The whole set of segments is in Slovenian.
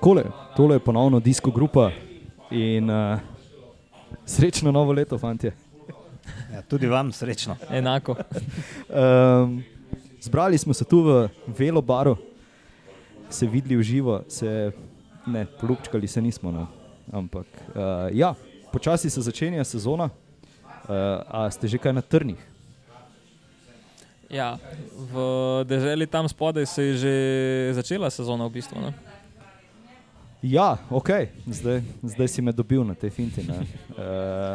takole, tole je ponovno disko grupa in uh, srečno novo leto, fanti. Ja, tudi vam srečno. Enako. Um, zbrali smo se tu v Velo baru, se videli v živo, se ne, polupčkali se nismo. No. Ampak uh, ja, počasi se začenja sezona, uh, a ste že kaj na trnih? Ja, v deželi tam spodaj se je že začela sezona v bistvu. Ne? Ja, ok, zdaj, zdaj si me dobil na tej finti. Uh,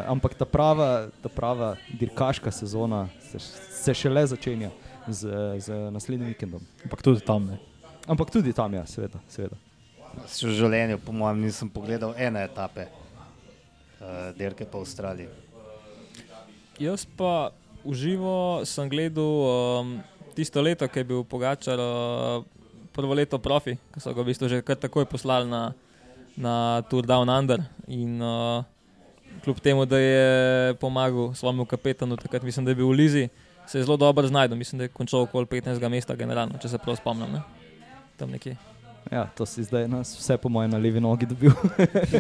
ampak ta prava, ta prava dirkaška sezona se, se šele začenja z, z naslednjim vikendom. Ampak tudi tam ne. Ampak tudi tam, ja, seveda. seveda. V življenju, po mojem, nisem pogledal ene etape, uh, dirke po Avstraliji. Jaz pa v živo sem gledal um, tisto leto, ki je bil Pogačar, uh, prvo leto profi, ki so ga v bistvu že kar takoj poslali na, na Tour Down Under. In uh, kljub temu, da je pomagal svojemu kapetanu, takrat mislim, da je bil v Lizi, se je zelo dobro znašel. Mislim, da je končal okoli 15. mesta, generalno, če se prav spomnim. Ne? Tam nekje. Ja, to si zdaj nas vse, po mojem, na levi nogi dobil.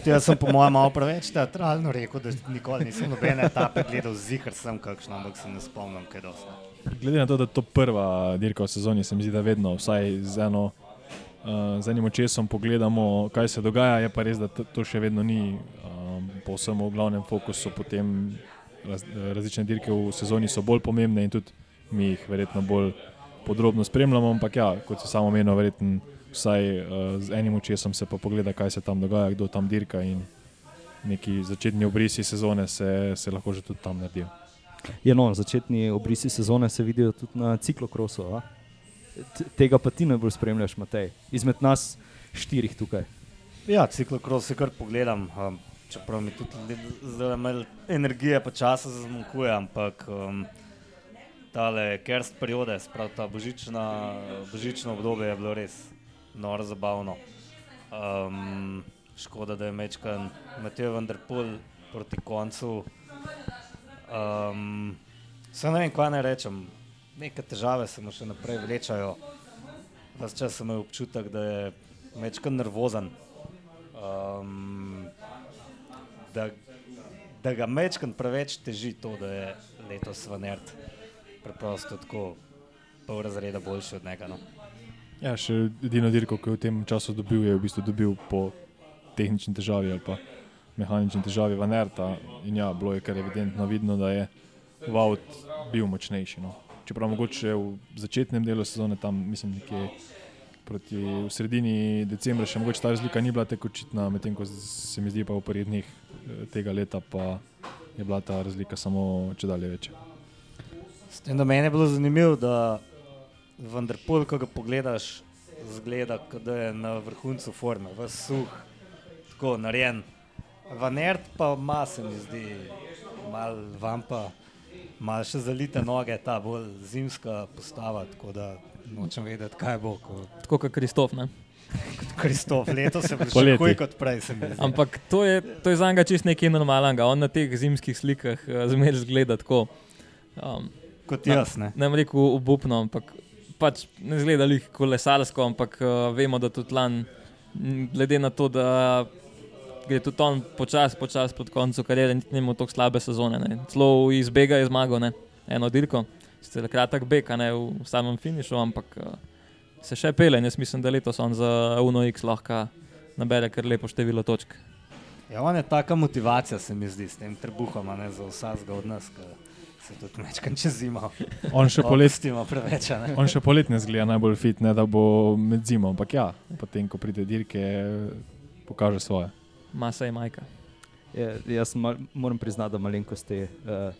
Jaz sem, po mojem, malo preveč teatralno rekel, da nikoli nisem nobene etape gledal, zihar sem kakšno, ampak se ne spomnim, kaj dosti. Glede na to, da je to prva dirka v sezoni, se mi zdi, da vedno vsaj z, eno, uh, z enim očesom pogledamo, kaj se dogaja. Je pa res, da to, še vedno ni um, povsem v glavnem fokusu. Potem raz, različne dirke v sezoni so bolj pomembne in tudi mi jih verjetno bolj podrobno spremljamo. Ampak ja, kot se samo meni, verjetno vsaj uh, z enim očesom se pa pogleda, kaj se tam dogaja, kdo tam dirka in neki začetni obrisi sezone se, se lahko že tudi tam naredijo. Je no, začetni obrisi sezone se vidijo tudi na ciklokrosu. A? Tega pa ti najbolj spremljaš, Matej, izmed nas štirih tukaj. Ja, ciklokros se kar pogledam, um, čeprav mi tudi zelo malo energije pa časa zmanjkuje, ampak um, tale kerst periode, sprav ta božična, božično obdobje je bilo res noro zabavno. Um, škoda, da je mečkan Matej Vanderpool proti koncu. Um, Sam ne vem, kaj naj rečem. Neke težave se mu še naprej vlečajo. Ves čas sem imel občutek, da je mečkan nervozen. Um, da, da ga mečkan preveč teži to, da je letos vanert. Preprosto tako pol razreda boljši od njega. No. Ja, še edino dirko, ki je v tem času dobil, je v bistvu dobil po tehnični težavi ali pa mehanični težavi Vanerta. In ja, bilo je kar evidentno vidno, da je Vaut bil močnejši. No. Čeprav mogoče v začetnem delu sezone, tam mislim, nekje proti v sredini decembra, še mogoče ta razlika ni bila tako očitna, medtem ko se mi zdi pa v prvih dneh tega leta pa je bila ta razlika samo če dalje večja. S tem, da meni je bilo zanimivo, da vendar pol, ko ga pogledaš, zgleda, da je na vrhuncu forme, v suh, tako narejen. Vanert pa ima se mi zdi, mal vampa, mal še zalite noge, ta bolj zimska postava, tako da nočem vedeti, kaj bo. Ko... Tako kot Kristof. Ne? Kristof, letos se bo še bolj kot prej. Ampak to je, to je za njega čist nekaj normalnega. On na teh zimskih slikah uh, zmeraj zgleda tako. Um, kot jaz. Ne, ne rekel obupno, ampak pač ne zgleda jih kolesarsko, ampak uh, vemo, da tudi lan, glede na to, da gre tudi on počasi, počasi proti koncu kariere, ni imel tako slabe sezone. Ne. Celo iz Bega je zmagal, ne. eno dirko, sicer kratek Beg, ne v samem finišu, ampak uh, se še pele jaz mislim, da letos on za UNOX lahko nabere kar lepo število točk. Ja, on je taka motivacija, se mi zdi, s tem trebuhom, ne za vsakega od nas. Ka se tudi večkrat čez zimo. On še poleti ima preveč. Ne? On še poleti ne zgleda najbolj fit, ne, da bo med zimo. Ampak ja, potem, ko pride dirke, pokaže svoje. Masa je majka. Je, jaz mal, moram priznati, da malenkost te uh,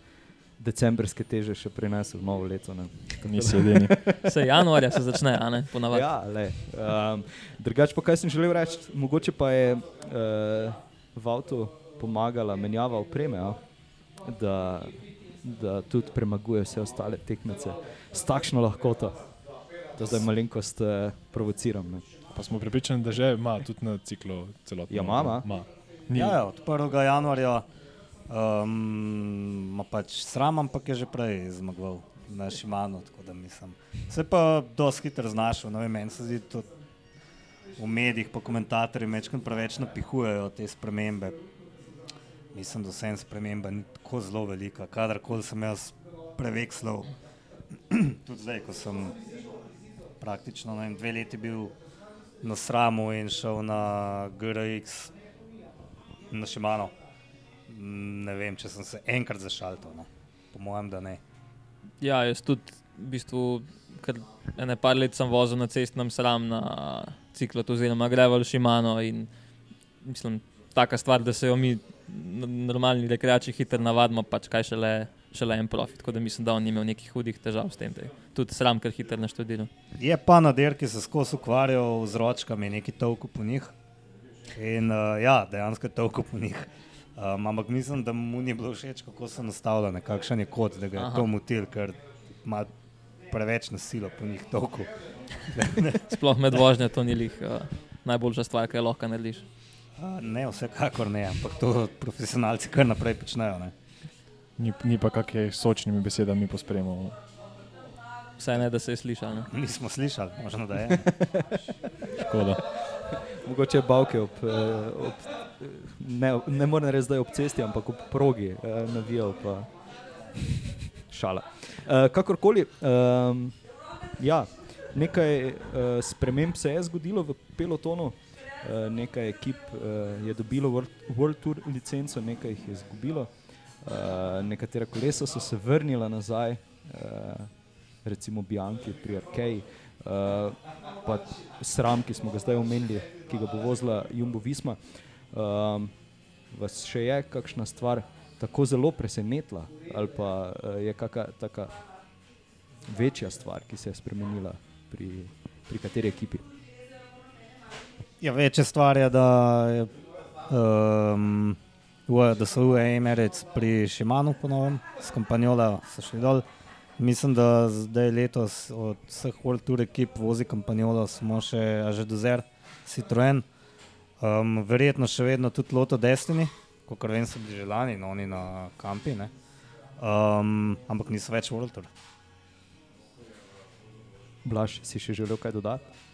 decembrske teže še prinesel v novo leto. Nisi edini. Se januarja se začne, a ne ponavadi. Ja, le. Um, drugač pa kaj sem želel reči, mogoče pa je uh, v avtu pomagala menjava opreme. Ja? Da, da tudi premaguje vse ostale tekmece s takšno lahkoto, da zdaj malenkost eh, provociram. Ne. Pa smo pripričani, da že ima tudi na ciklu celotno. Ja, mama. Ma. Ja, ja, od 1. januarja um, pač sram, ampak je že prej zmagoval na Šimanu. Se pa dosti hitro znašel, no, meni se zdi to v medijih, pa komentatorji večkrat preveč napihujejo te spremembe. Mislim, da vsem sprememba ni tako zelo velika. Kadarkoli sem jaz prevekslal, tudi zdaj, ko sem praktično vem, dve leti bil na sramu in šel na GRX, na Šimano. Ne vem, če sem se enkrat zašaltil, no. po mojem, da ne. Ja, jaz tudi v bistvu, ker ene par let sem vozil na cestnem sram na ciklu, oziroma greval Šimano in mislim, taka stvar, da se jo mi normalni rekreači hitro navadimo, pač kaj šele, šele en profit. Tako da mislim, da on ni imel nekih hudih težav s tem. Tudi sram, ker hitro naštudiral. Je pa na dirki se skozi ukvarjal z ročkami, neki toliko po njih. In uh, ja, dejansko je toliko po njih. Um, ampak mislim, da mu ni bilo všeč, kako so nastavljene, kakšen je kot, da ga je Aha. To motil, ker ima preveč nasilo po njih toliko. Sploh med vožnjo to ni lih uh, najboljša stvar, kar lahko narediš. Uh, ne, vsekakor ne, ampak to profesionalci kar naprej počnejo. Ne. Ni, ni pa kakšne sočnimi besedami pospremljal. Vse ne, da se je slišal. Ne? Nismo slišali, možno da je. Škoda. Mogoče bavke ob, eh, ob ne, ne morem reči, da je ob cesti, ampak ob progi eh, navijal. Pa. Šala. Eh, kakorkoli, um, ja, nekaj sprememb se je zgodilo v pelotonu. Nekaj ekip je dobilo World, World Tour licenco, nekaj jih je izgubilo. Uh, nekatera kolesa so se vrnila nazaj, uh, recimo Bianchi pri Arkeji, uh, pa Sram, ki smo ga zdaj omenili, ki ga bo vozila Jumbo Visma. Um, vas še je kakšna stvar tako zelo presenetila, ali pa uh, je kakšna taka večja stvar, ki se je spremenila pri, pri kateri ekipi? Ja, večja stvar je, da, je, um, so UE Emirates pri Šimanu ponovem, s kampanjola so šli dol. Mislim, da zdaj letos od vseh World Tour ekip vozi kampanjola samo še Ažedozer, Citroen. Um, verjetno še vedno tudi Loto Destiny, kot vem, so bili že lani, no oni na kampi, ne. um, ampak niso več World Tour. Blaž, si še želel kaj dodati?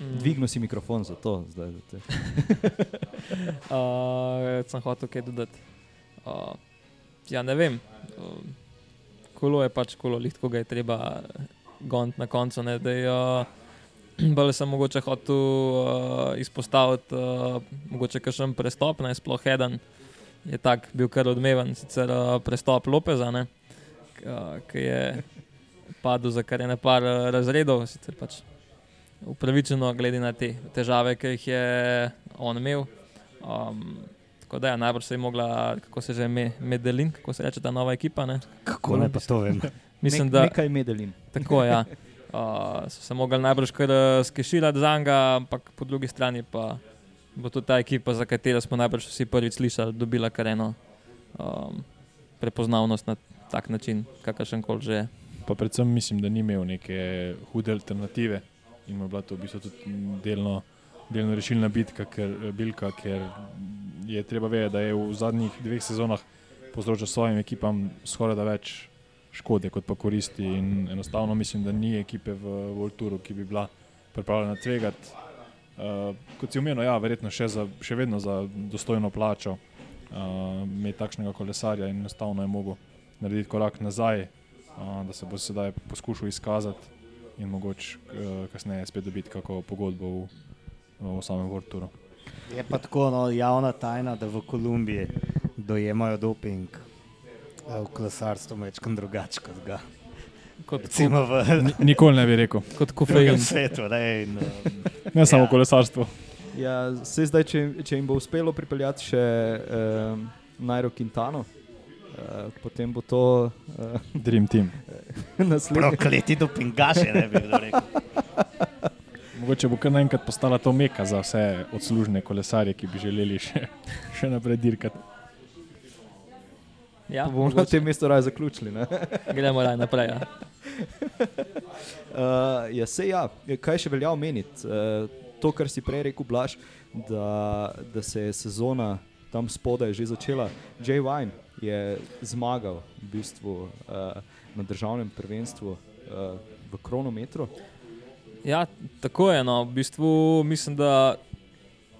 Mm. Dvignil si mikrofon za to. Zdaj, da te... Uh, sem hotel kaj dodati. Uh, ja, ne vem. Uh, kolo je pač kolo, lahko ga je treba goniti na koncu. Ne, da je, uh, bolj sem mogoče hotel uh, izpostaviti, uh, mogoče kakšen prestop, ne sploh eden. Je tak bil kar odmeven, sicer uh, prestop Lopeza, ne, uh, ki je padel za kar ene par uh, razredov, sicer pač upravičeno, glede na te težave, ki jih je on imel. Um, tako da, ja, najbrž se je mogla, kako se že ime, Medelin, kako se reče ta nova ekipa. Ne? Kako ne pa to vem? Mislim, Nek, da Nekaj medelin. tako ja. Uh, so se mogli najbrž kar uh, skeširati za njega, ampak po drugi strani pa bo tudi ta ekipa, za katero smo najbrž vsi prvič slišali, dobila kar eno um, prepoznavnost na tak način, kakršen koli že je. Pa predvsem mislim, da ni imel neke hude alternative in je bila to v bistvu tudi delno, delno rešilna bitka, ker, bilka, ker je treba vedeti, da je v zadnjih dveh sezonah povzročal svojim ekipam skoraj da več škode kot pa koristi. In enostavno mislim, da ni ekipe v Volturu, ki bi bila pripravljena tvegati. Uh, kot si omenil, ja, verjetno še, za, še vedno za dostojno plačo uh, imeti takšnega kolesarja in enostavno je mogel narediti korak nazaj, uh, da se bo sedaj poskušal izkazati in mogoče uh, kasneje spet dobiti kako pogodbo v, v samem Vorturu. Je pa tako no, javna tajna, da v Kolumbiji dojemajo doping eh, v kolesarstvu večkrat drugače kot ga. Kot, Recimo v Ni- Nikoli ne bi rekel, kot kofein. svetu. Ne, in, um, ne samo Ja. kolesarstvo. Ja, se zdaj, če, če jim bo uspelo pripeljati še um, Nairo Quintano, uh, potem bo to uh, Dream Team. naslednji. prokleti dopingaše, ne bi kdo rekel. Mogoče bo kar naenkrat postala to meka za vse odslužne kolesarje, ki bi želeli še, še naprej dirkati. Ja, bomo na tem mestu raje zaključili. ne? gremo raje naprej. Ja. Uh, ja, se ja, kaj še velja omeniti? Uh, to, kar si prej rekel, Blaž, da, da se je sezona tam spodaj že začela. Jay Wine je zmagal v bistvu uh, na državnem prvenstvu uh, v kronometru. Ja, tako je. No. V bistvu mislim, da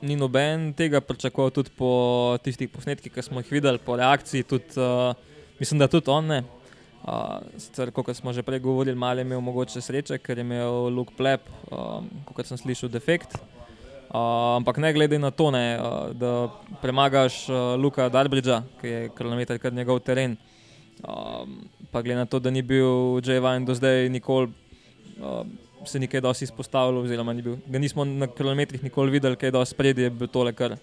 ni noben tega pričakoval, tudi po tistih posnetkih, ki smo jih videli, po reakciji. Tudi, uh, mislim, da tudi on ne. Uh, sicer, kot smo že prej govorili, malo je imel mogoče sreče, ker je imel Luke Pleb, um, kot sem slišal, defekt. Uh, ampak ne glede na to, ne, uh, da premagaš uh, Luka Darbridža, ki je kronometer, kar njegov teren. Um, pa glede na to, da ni bil J.V.N. do zdaj nikoli. Uh, se ni kaj dosti izpostavilo, oziroma ni bil. Ga nismo na kilometrih nikoli videli, kaj je dosti spredi, je bilo tole kar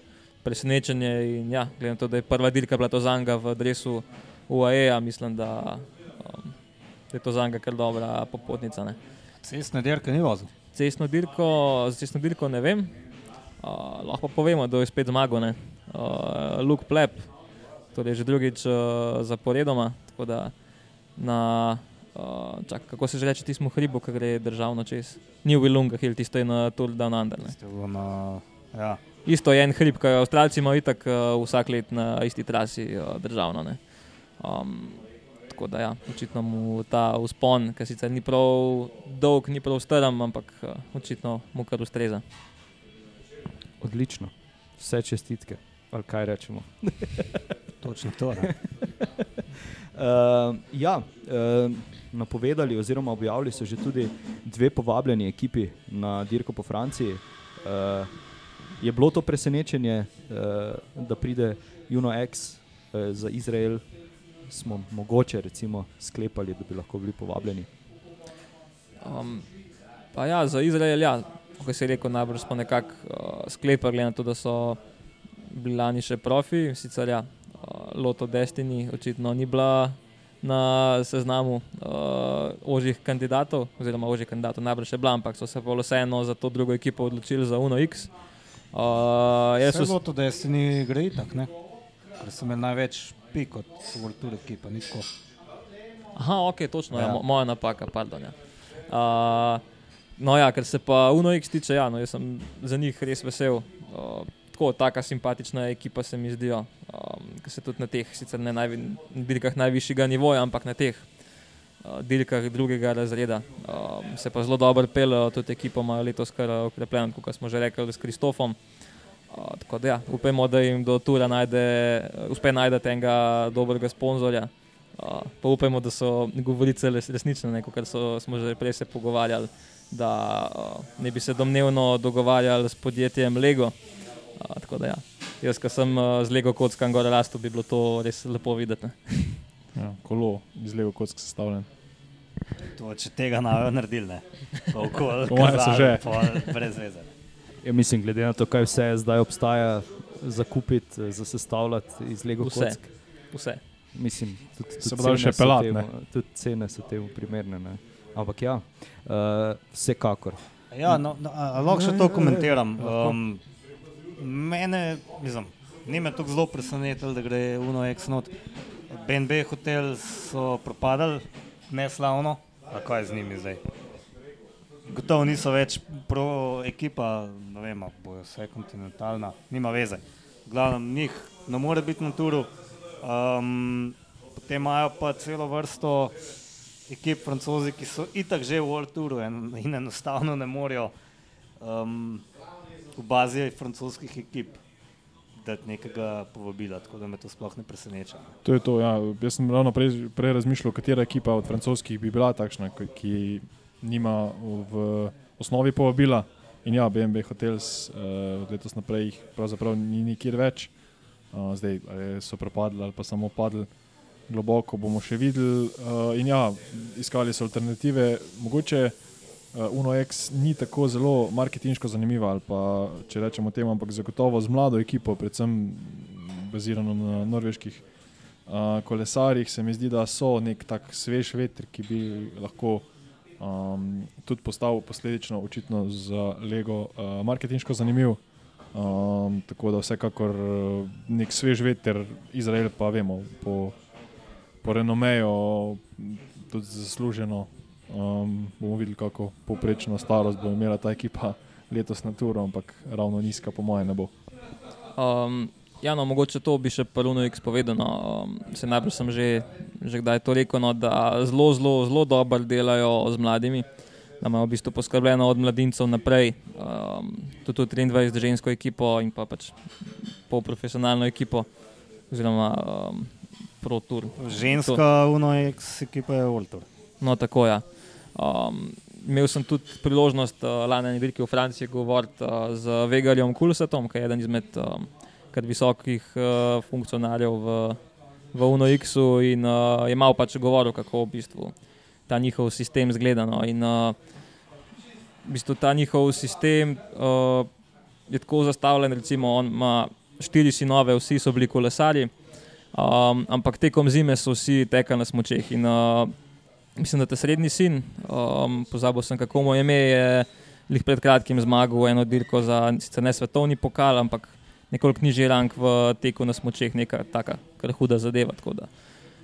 presenečenje. In ja, glede na to, da je prva dirka bila to zanga v adresu UAE, mislim, da, um, je to zanga kar dobra popotnica. Ne. Cestne dirke ni vozil. Cestno dirko, za cestno dirko ne vem. Uh, lahko povemo, da je spet zmagal. Uh, Luke Pleb, torej že drugič uh, zaporedoma. Tako da na Uh, čak, kako se že reče, ti smo hribo, ki gre državno čez. Ni v Ilunga, ali tisto je na Tour Down Under. Na, ja. Isto je en hrib, ki Avstralci imajo itak uh, vsak let na isti trasi uh, državno. Um, tako da ja, očitno mu ta uspon, ki sicer ni prav dolg, ni prav strm, ampak uh, očitno mu kar ustreza. Odlično, vse čestitke, ali kaj rečemo. Točno to. uh, ja, uh, napovedali, oziroma objavili so že tudi dve povabljeni ekipi na dirko po Franciji. Uh, je bilo to presenečenje, uh, da pride Juno X uh, za Izrael, smo mogoče recimo sklepali, da bi lahko bili povabljeni. Um, pa ja, za Izrael, ja, kot se je rekel, najbolj smo nekako uh, sklepali, na to, da so bili lani še profi, sicer ja, Loto Destiny očitno ni bila na seznamu uh, ožjih kandidatov, oziroma ožjih kandidatov, najbrž še bila, ampak so se pa vseeno za to drugo ekipo odločili za Uno X. Uh, jaz sem se odločil, da je Stini gre tako, ker sem imel največ pik od Vulture ekipa, nisko. Aha, ok, točno, ja. Ja, moja napaka, pardon. Ja. Uh, no ja, ker se pa Uno X tiče, ja, no, jaz sem za njih res vesel. Uh, tako, taka simpatična ekipa se mi zdijo, um, ki se tudi na teh, sicer ne najvi, dirkah najvišjega nivoja, ampak na teh uh, dirkah drugega razreda. Um, se pa zelo dobro pelejo, tudi ekipa ima letos kar okrepljen, kot smo že rekli, s Kristofom. Uh, da ja, upajmo, da jim do tura najde, uspe najti enega dobrega sponzorja. Uh, pa upajmo, da so govorice resnične, kot smo že prej se pogovarjali, da uh, ne bi se domnevno dogovarjali s podjetjem Lego tako da, ja. Jaz, ki sem uh, z Lego kockami gor rastel, bi bilo to res lepo videti. Ja, kolo iz Lego kock sestavljen. To, če tega ne bi naredili, kako se že. Brez veze. Ja, mislim, glede na to, kaj vse zdaj obstaja za kupiti, za sestavljati iz Lego vse. kock. Vse. Mislim, tudi, tudi se bodo še pelati. Tudi cene so temu primerne. Ne? Ampak ja, uh, vsekakor. Ja, no, no, lahko še to komentiram. Um, mene, mislim, ni me tako zelo presenetilo, da gre Uno Exnot. BNB hotel so propadali, ne slavno, a kaj z njimi zdaj. Gotovo niso več pro ekipa, ne vem, bojo vse kontinentalna, nima veze. Glavno njih ne more biti na turu. Um, potem imajo pa celo vrsto ekip francozi, ki so itak že v World Touru in enostavno ne morejo. Um, v bazi francoskih ekip. Da je nekega povabila, tako da me to sploh ne preseneča. To je to. Ja. Jaz sem ravno prej, prej razmišljal, katera ekipa od francoskih bi bila takšna, ki nima v osnovi povabila. In ja, BNB Hotels uh, letos naprej jih pravzaprav ni nikjer več, uh, zdaj so propadli ali pa samo padli globoko, bomo še videli. Uh, in ja, iskali so alternative, mogoče UNOX ni tako zelo marketinško zanimiva, pa, če rečemo temu, ampak zagotovo z mlado ekipo, predvsem bazirano na norveških uh, kolesarjih, se mi zdi, da so nek tak svež veter, ki bi lahko um, tudi postal posledično očitno za Lego uh, marketinško zanimiv. Um, tako da vsekakor nek svež veter, Izrael pa vemo po, po renomeju, tudi zasluženo Um, bomo videli, kako poprečno starost bo imela ta ekipa letos na turu, ampak ravno nizka, po mojem, ne bo. Um, ja, no, mogoče to bi še prvo povedano. Um, se najprej sem že, že kdaj to rekel, no, da zelo, zelo, zelo dobro delajo z mladimi. da imajo v bistvu poskrbljeno od mladincev naprej, um, tudi v 23 žensko ekipo in pa pač polprofesionalno ekipo, oziroma um, ProTour. Ženska UNOX ekipa je Voltor. No, tako je. Ja. Um, imel sem tudi priložnost uh, lani na dirki v Franciji govoriti uh, z Vegarjem Kulsetom, ki je eden izmed um, visokih uh, funkcionarjev v, v UNOX-u in uh, je malo pač govoril, kako v bistvu ta njihov sistem zgleda. No. In, uh, v bistvu ta njihov sistem uh, je tako zastavljen, recimo, on ima štiri sinove, vsi so bili kolesari, um, ampak tekom zime so vsi tekali na smočeh. In, uh, mislim, da ta srednji sin, um, pozabil sem, kako mu je ime, je jih pred kratkim zmagal eno dirko za sicer ne svetovni pokal, ampak nekoliko nižji rang v teku na smočeh, neka taka, kar huda zadeva.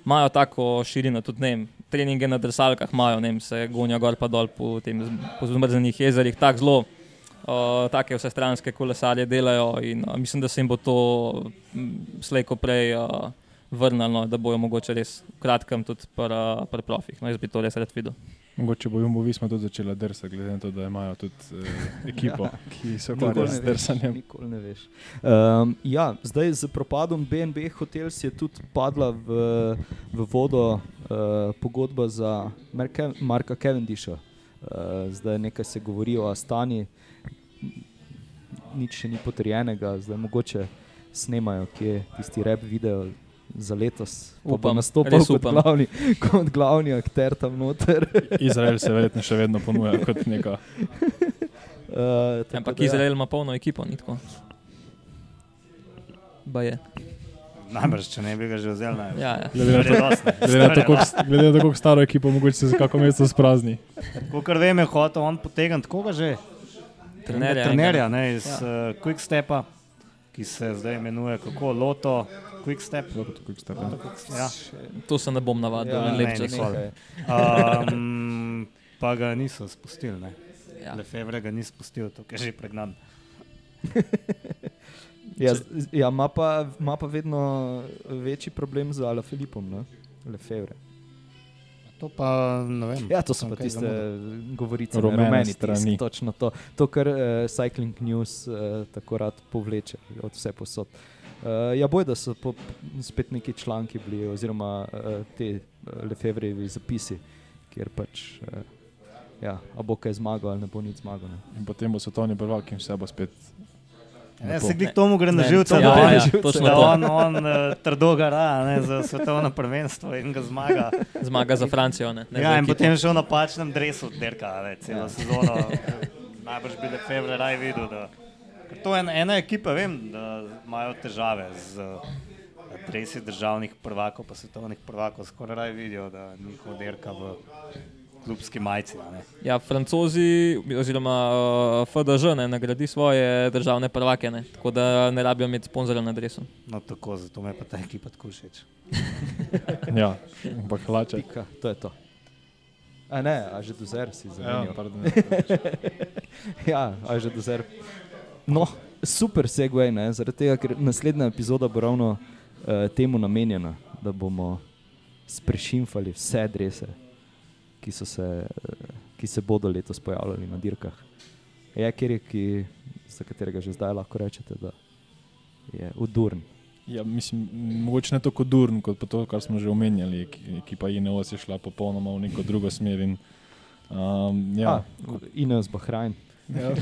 Imajo tako širino, tudi ne, treninge na drsalkah imajo, ne, se gonijo gor pa dol po tem zmrznjenih jezerih, tako zelo. Uh, take vse stranske kolesarje delajo, in uh, mislim, da se jim bo to slejko prej uh, vrnilo, da bojo mogoče res v kratkem tudi pri profih. No, jaz bi to res rad videl. Mogoče bo Jumbo Visma tudi začela drsati, glede na to, da imajo tudi eh, ekipo, ja. ki se ukvarja z drsanjem. Nikoli ne veš. Um, ja, zdaj z propadom BNB Hotels je tudi padla v, v vodo uh, pogodba za Marka, Marka Cavendisha. Uh, zdaj nekaj se govori o Astani, nič še ni potrjenega, zdaj mogoče snemajo, kje je tisti rep video za letos. Upam, da bo nastopil kot glavni, kot glavni akter tam noter. Izrael se verjetno še vedno ponuja kot neka. Uh, Ampak ja. Izrael ima polno ekipo, ni tako. Najbrž, če ne bi ga že vzel, naj ja, ja. glede na to, kako staro ekipo, mogoče se za kako mesto sprazni. Kot vem, je hotel on potegniti koga že? Trenerja, trenerja ne, iz ja. uh, Quick Stepa, ki se zdaj imenuje kako Loto. Quick step. Quick step ja. Ja. To se ne bom navadil, ja, ne lepče. Um, pa ga niso spustili. Ja. Lefebvre ga ni spustil, to je že pregnan. ja, ja, ima pa, pa vedno večji problem z Ala Filipom, Lefebvre. To pa ne vem. Ja, to so pa tiste govorice, rumeni strani. Točno to, to kar uh, Cycling News uh, tako rad povleče od vse posod. Uh, Uh, ja, boj, da so po, spet neki članki bili, oziroma uh, te Lefebvrejevi zapisi, kjer pač, uh, ja, a bo kaj zmagal ali ne bo nič zmagal. Ne. In potem bo svetovni prvak in vse bo spet. Ja, se glik tomu gre na živce, ja, da, ja, da on, on uh, trdo gara ne, za svetovno prvenstvo in ga zmaga. Zmaga za Francijo. Ne, ne ja, in potem še v napačnem dresu, derka, ne, celo ja. sezono. Najbrž bi Lefebvre raj videl. Da, To je ena ekipa, vem, da imajo težave z adresi državnih prvakov, pa svetovnih prvakov. Skoraj raj vidijo, da njihov derka v klubski majici. Ja, francozi, oziroma uh, FDŽ, ne nagradi svoje državne prvake, ne? tako da ne rabijo imeti sponzorja na adresu. No, tako, zato me pa ta ekipa tako všeč. ja, ampak hlače. To je to. A ne, a že dozer si zamenjal. Ja, ja, a že dozer. No, super segway, ne? zaradi tega, ker naslednja epizoda bo ravno uh, temu namenjena, da bomo sprešimfali vse drese, ki, se, ki se bodo letos pojavljali na dirkah. Je kjer, ki, za katerega že zdaj lahko rečete, da je udurn. Ja, mislim, mogoče ne tako durn, kot to, kar smo že omenjali, ki pa INOS je šla popolnoma v neko drugo smer. In, um, ja. INOS Bahrajn. Ja.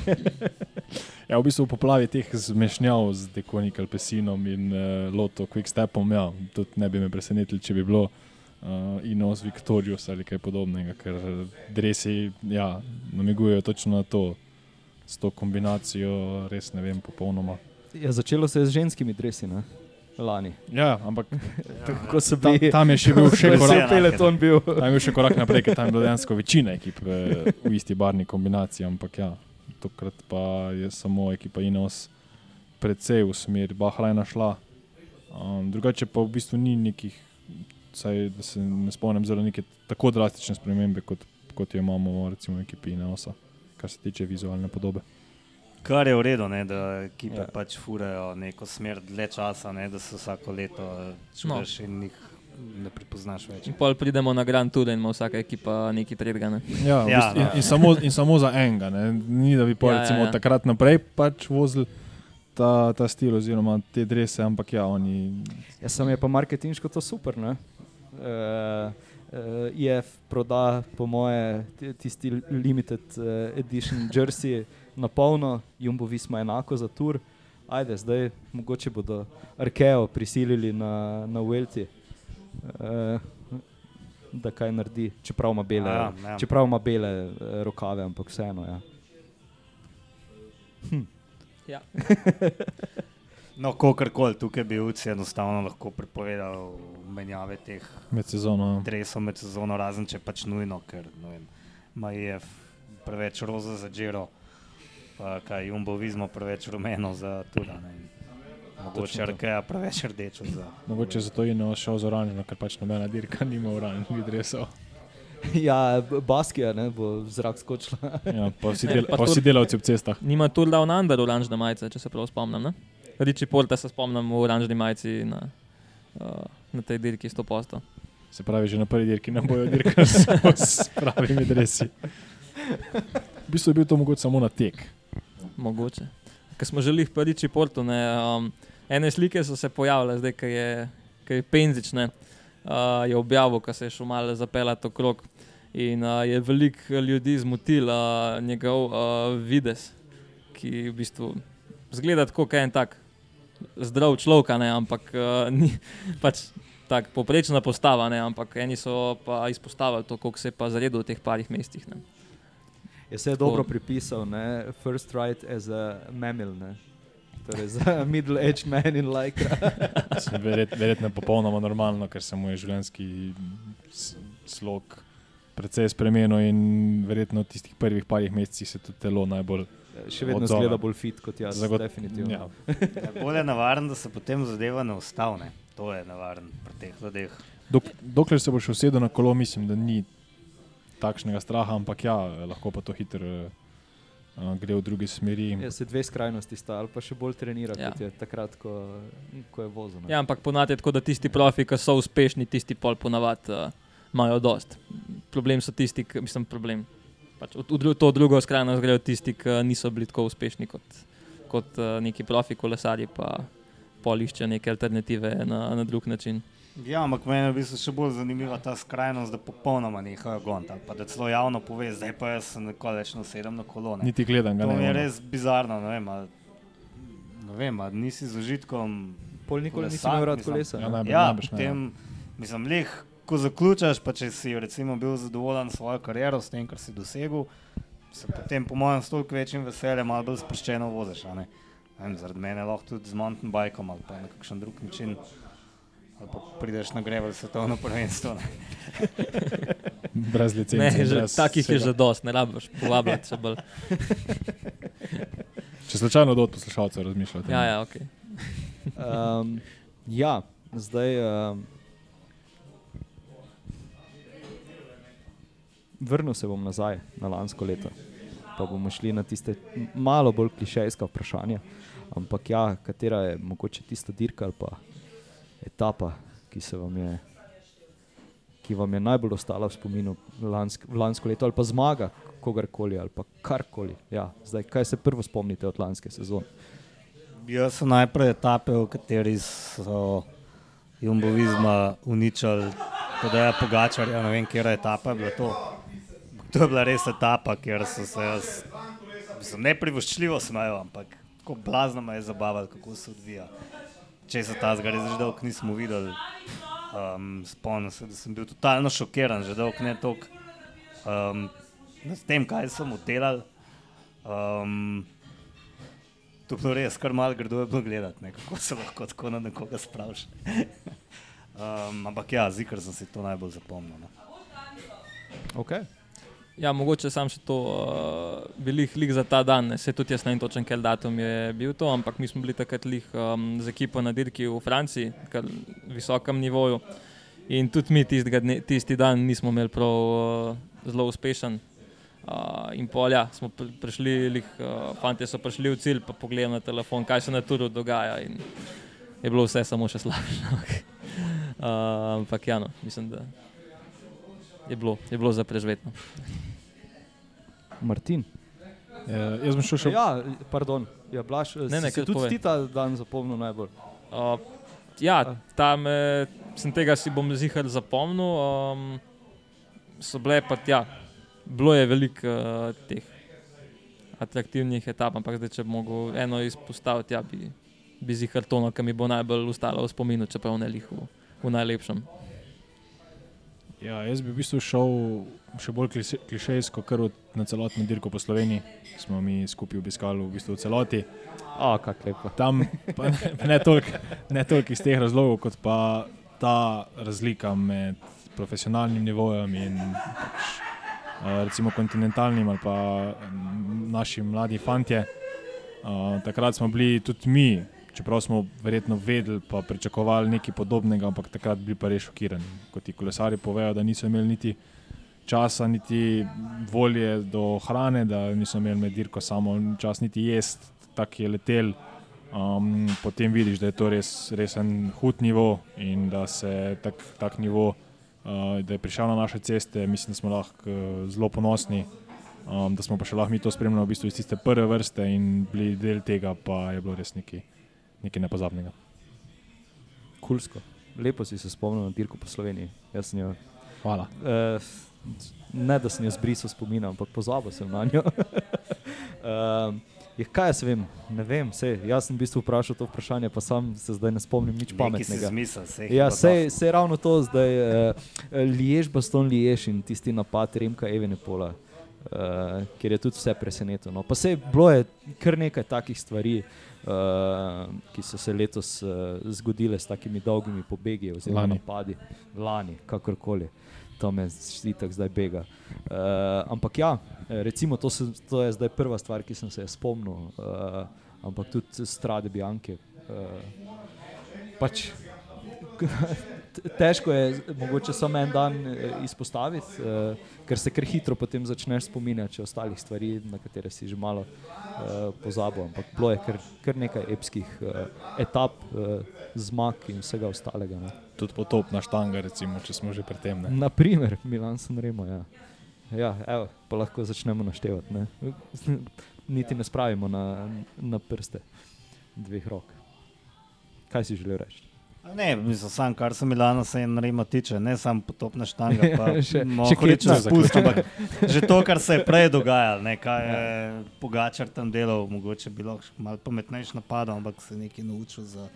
ja, v bistvu v poplavi teh zmešnjav z Dekonikom, Pesinom in uh, Loto, Quickstepom, ja, tudi ne bi me presenetili, če bi bilo uh, Inos Victorius ali kaj podobnega, ker dresi ja, namigujejo točno na to, s to kombinacijo, res ne vem, popolnoma. Ja, začelo se je z ženskimi dresi. Ne? Lani. Ja, ampak ja. Bi, tam, tam je še bil še korak, bil. tam je bil še korak naprej, ker tam je bilo dejansko večina ekip v, v isti barni kombinaciji. Ampak ja, tokrat pa je samo ekipa Ineos precej v smer Bahrajna šla. Um, drugače pa v bistvu ni nekih, saj, da se ne spomnim, zelo neke tako drastične spremembe, kot, kot jo imamo recimo v ekipi Ineosa, kar se tiče vizualne podobe. Kar je v redu, ne, da ekipe ja. pač furajo neko smer dlje časa, ne, da se vsako leto čutiš no. in jih ne prepoznaš več. In pol pridemo na Grand Tour in ima vsaka ekipa nekaj tretjega. Ne? Ja, v Ja, bistvu, in, no. in, samo, in samo za enega. Ne? Ni da bi pa Ja, ja, ja, recimo, ja. ja. takrat naprej pač vozili ta, ta stil oziroma te drese, ampak ja, oni. Ja, sem je pa marketinško to super. Ne? Uh, uh, IF proda, po moje, ti- tisti limited uh, edition jersey na polno, Jumbo Visma enako za tur. Ajde, zdaj mogoče bodo Arkeo prisilili na, na Welti, uh, da kaj naredi, čeprav ima bele, Ja, ja. čeprav ima bele uh, rokave, ampak vseeno. Ja. Ja. No, kakorkoli, tukaj bi UCI enostavno lahko prepovedal menjave teh Med sezono. dresov med sezono, razen če pač nujno, ker vem, ima je preveč roza za Džero, pa kaj Jumbo Vizmo preveč rumeno za Tura. ne. Mogoče. Arkeja preveč rdečo za. Mogoče zato je ne šel z oranžno, ker pač nobena dirka nima oranžnih dresov. ja, Baskija ne, bo v zrak skočila. Ja, pa vsi, del, pa pa vsi tudi- delavci ob cestah. Nima Tour Down Under oranžne majice, če se prav spomnim. Ne? Riči Porta se spomnim v oranžni majici na, uh, na tej dirki 100%. Se pravi, že na prvi dirki ne bojo dirkali s pravimi dresi. V bistvu je bil to mogoče samo na tek. Mogoče. Ker smo želeli v Riči Portu, ne, um, ene slike so se pojavile, zdaj, ki je, ko je Penzič, ne, uh, je objavil, ko se je šel malo zapeljati okrog. In uh, je veliko ljudi zmotil uh, njegov uh, vides, ki v bistvu zgleda tako, kot en tak zdrav človek, a ne, ampak uh, ni pač tako poprečna postava, ne, ampak eni so pa izpostavili to, koliko se je pa zaredil v teh parih mestih. Ne. Je se je dobro pripisal, ne? first right as a mammal, ne? torej za middle-aged man in like. Verjet, verjetno je popolnoma normalno, ker se mu je življenjski slog precej spremenil in verjetno v tistih prvih parih mesecih se tudi telo najbolj Še vedno Odzove. zgleda bolj fit kot jaz, zagot- definitivno. Ja, Ja, bolje je navaren, da se potem zadeva ne ustavne. To je navaren pri teh ljudeh. Dok, dokler se boš usedel na kolo, mislim, da ni takšnega straha, ampak ja, lahko pa to hitro uh, gre v druge smeri. Ja, se dve skrajnosti sta, ali pa še bolj trenira, Ja. kot je takrat, ko, ko je vozil. Ja, ampak ponavadi je tako, da tisti profi, ki so uspešni, tisti pol ponavadi uh, imajo dost. Problem so tisti, ki mislim, problem. Pač v, v to drugo skrajnost grejo tisti, ki niso bili tako uspešni kot, kot uh, neki profi kolesarji, pa pol iščejo neke alternative na, na drug način. Ja, ampak meni je v bistvu še bolj zanimiva ta skrajnost, da popolnoma nehajo goniti. ali Pa da celo javno pove, zdaj pa jaz sem nikoli več nosedem na kolone. Niti gledam ga To ne. mi je ono. res bizarno. Ne vem, a, ne vem, a nisi z užitkom. Pol nikoli nisi kolesar, imel rad kolesa. Ja, ne? najbolj, Ja, najbrž ne, ja. potem, mislim, leh, ko zaključaš, pa če si recimo bil zadovoljen s svojo kariero, s tem, kar si dosegel, se potem, po mojem, s toliko večjim veseljem malo bolj sproščeno voziš. a ne. Ne Vem, zaradi mene lahko tudi z mountain bikom ali pa na kakšen drug način. Ali pa prideš na grevel svetovno prvenstvo. Ne. Brez Ne, licence. že, brez takih je vsega. že dost, ne rabiš povabljati še bolj. Če slučajno do poslušalcev razmišljate. Ja, ja, okay. Um, ja, zdaj. Um, vrnil se bom nazaj na lansko leto, pa bomo šli na tiste malo bolj klišejska vprašanja. Ampak ja, katera je mogoče tista dirka ali pa etapa, ki se vam je. Ki vam je najbolj ostala v spominu lansk, lansko leto, ali pa zmaga kogarkoli, ali pa karkoli. Ja, zdaj, kaj se prvo spomnite od lanske sezone? Jaz sem najprej etape, v kateri so jumbovizma uničili, da je pogačar, ja ne vem, je etapa je bila to. To je bila res etapa, kjer so se jaz, mislim, ne privoščljivo smejal, ampak tako blazno me je zabavalo, kako se odvija. Če se ta zgari že dolgo nismo videli. Um, spomnim se, da sem bil totalno šokiran, že dolgo ne toliko um, nad tem, kaj so mu delali. Um, To je bilo res, kar malo grdo je bilo gledati, ne, kako se lahko tako na nekoga spraviš. um, ampak ja, zikr sem si to najbolj zapomnil. No. Okay. Ja, mogoče sam še to, uh, bili lih za ta dan, se tudi jaz ne vem točen, ker datum je bil to, ampak mi smo bili takrat lih um, z ekipo na dirki v Franciji, kar visokem nivoju. In tudi mi tistega dne, tisti dan nismo imeli prav uh, zelo uspešen. Uh, in polja smo pr prišli, lih, uh, fanti so prišli v cilj, pa pogledam na telefon, kaj se na turu dogaja. Je bilo vse samo še slabše. Uh, ampak ja, no, mislim, da je bilo, je bilo za preživetno. Martin. Uh, jaz bom šel še. Ja, pardon. Ja, Blaž, Ne, ne, kar tudi povej. ti ta dan zapomnil najbolj. Uh, ja, tam eh, sem tega si bom zihar zapomnil. Um, so bile pa, ja, bilo je veliko uh, teh atraktivnih etap, ampak zdaj, če bi mogel eno izpostaviti, ja, bi, bi zihar to, no, kar mi bo najbolj ostalo v spominu, čeprav ne lih v, v najlepšem. Ja, jaz bi v bistvu šel še bolj kliše- klišejsko, kar na celotno dirko po Sloveniji. Smo mi skupaj obiskali v bistvu v celoti. A, kak lepo. Tam pa ne, ne toliko ne toliko iz teh razlogov, kot pa ta razlika med profesionalnim nivojem in pač, recimo kontinentalnim ali pa naši mladi fantje. Takrat smo bili tudi mi, čeprav smo verjetno vedeli, pa pričakovali nekaj podobnega, ampak takrat bili pa res šokirani. Ko ti kolesari povejo, da niso imeli niti časa, niti volje do hrane, da niso imeli med dirko samo čas niti jesti, tako je letel. Um, potem vidiš, da je to res, res en hud nivo in da se tak, tak nivo, uh, da je prišel na naše ceste, mislim, da smo lahko uh, zelo ponosni, um, da smo pa še lahko mi to spremljali v bistvu iz tiste prve vrste in bili del tega, pa je bilo res nekaj, nekaj nepozabnega. Kulsko. Lepo si se spomnil na dirko po Sloveniji. Jaz sem jo, Hvala. eh, ne da sem jo zbrisal spomina, ampak pozabil sem na njo. um, je, kaj jaz vem, ne vem, sej, jaz sem v bistvu vprašal to vprašanje, pa sam se zdaj ne spomnim nič Neki pametnega. zmisel, sej. Ja, sej, sej ravno to zdaj, uh, Liež, Baston Liež in tisti napad Remka Evenepola, uh, kjer je tudi vse presenetilo. No. Pa sej bilo je kar nekaj takih stvari, uh, ki so se letos uh, zgodile s takimi dolgimi pobegi oziroma Lani. napadi, lani, kakorkoli. To me itak zdaj bega. Uh, ampak ja, recimo, to, se, to je zdaj prva stvar, ki sem se je spomnil. Uh, ampak tudi strade Bianke. Uh, pač, težko je mogoče samo en dan eh, izpostaviti, eh, ker se kar hitro potem začneš spominjati ostalih stvari, na katere si že malo eh, pozabil. Ampak bilo je kar, kar nekaj epskih eh, etap, eh, zmag in vsega ostalega. Ne. Tudi potopna štanga, recimo, če smo že pri tem. Ne. Naprimer, Milan San Remo. Ja. Ja, evo, pa lahko začnemo naštevati. Ne. Niti ne spravimo na, na prste dveh rok. Kaj si želel reči? Ne, mislim, sam, kar se Milana se in Rima tiče, ne samo potopna štanga, pa Še- kletna. spust, ampak že to, kar se je prej dogajalo, ne, kaj je Pogačar tam delal, mogoče bi lahko malo pametnejši napadal, ampak se nekaj naučil za,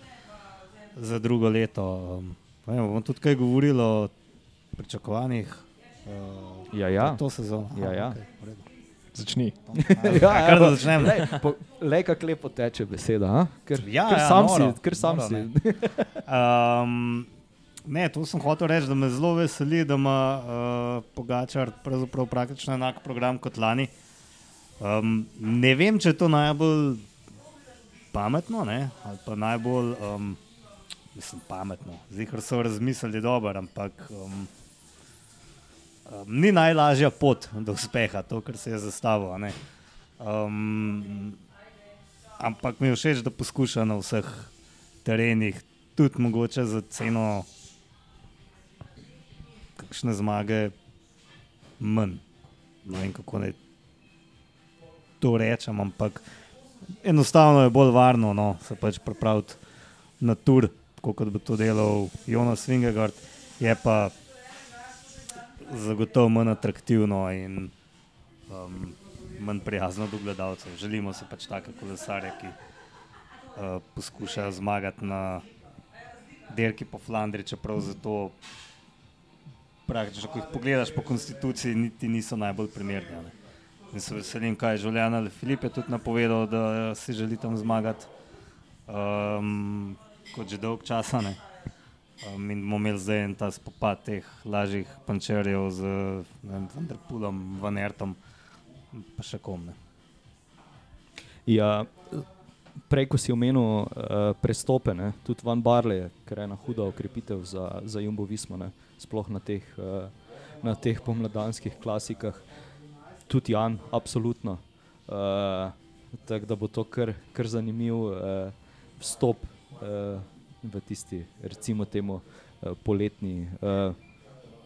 za drugo leto. Um, pa ne, bomo tudi kaj govorili o pričakovanjih. Uh, Ja, ja. To sezono. Ja, ja. Okay. Začni. Ja, kar da začnem. lej, po- Lej, kako lepo teče beseda. a? Ker, Ja, ker ja, sam noro, si. Ker sam noro, si. ne. Um, ne, to sem hotel reči, da me zelo veseli, da ima uh, Pogačar pravzaprav praktično enak program kot lani. Um, ne vem, če je to najbolj pametno, ne? ali pa najbolj, um, mislim, pametno. Zihar so razmislili dobro, ampak um, um, ni najlažja pot do uspeha, to, kar se je zastavilo. Um, ampak mi je všeč, da poskuša na vseh terenih, tudi mogoče za ceno kakšne zmage manj. Ne vem, kako naj to rečem, ampak enostavno je bolj varno no, se pač pripraviti na tur, kot bi to delal Jonas Vingegard, je pa zagotovo manj atraktivno in um, manj prijazno do gledalcev. Želimo si pač take kolesarje, ki uh, poskušajo zmagati na dirki po Flandriji, čeprav za to praktično, ko jih pogledaš po konstituciji, niti niso najbolj primerni. ne. In se veselim, kaj je Žulijan ali Filip je tudi napovedal, da si želi tam zmagati, um, kot že dolg časa. Ne. Um, in bomo imeli zdaj en ta spopad teh lažjih pančerjev z vem, Vanderpulom, Vanertom, pa še kom. Ne. Ja, prej, ko si omenil uh, prestope, ne, tudi Van Barle, ker je ena huda okrepitev za, za Jumbo Visma, ne, sploh na teh, uh, na teh pomladanskih klasikah. Tudi Jan, absolutno. Uh, Tako da bo to kar, kar zanimiv uh, vstop uh, v tisti, recimo, temu uh, poletni, uh,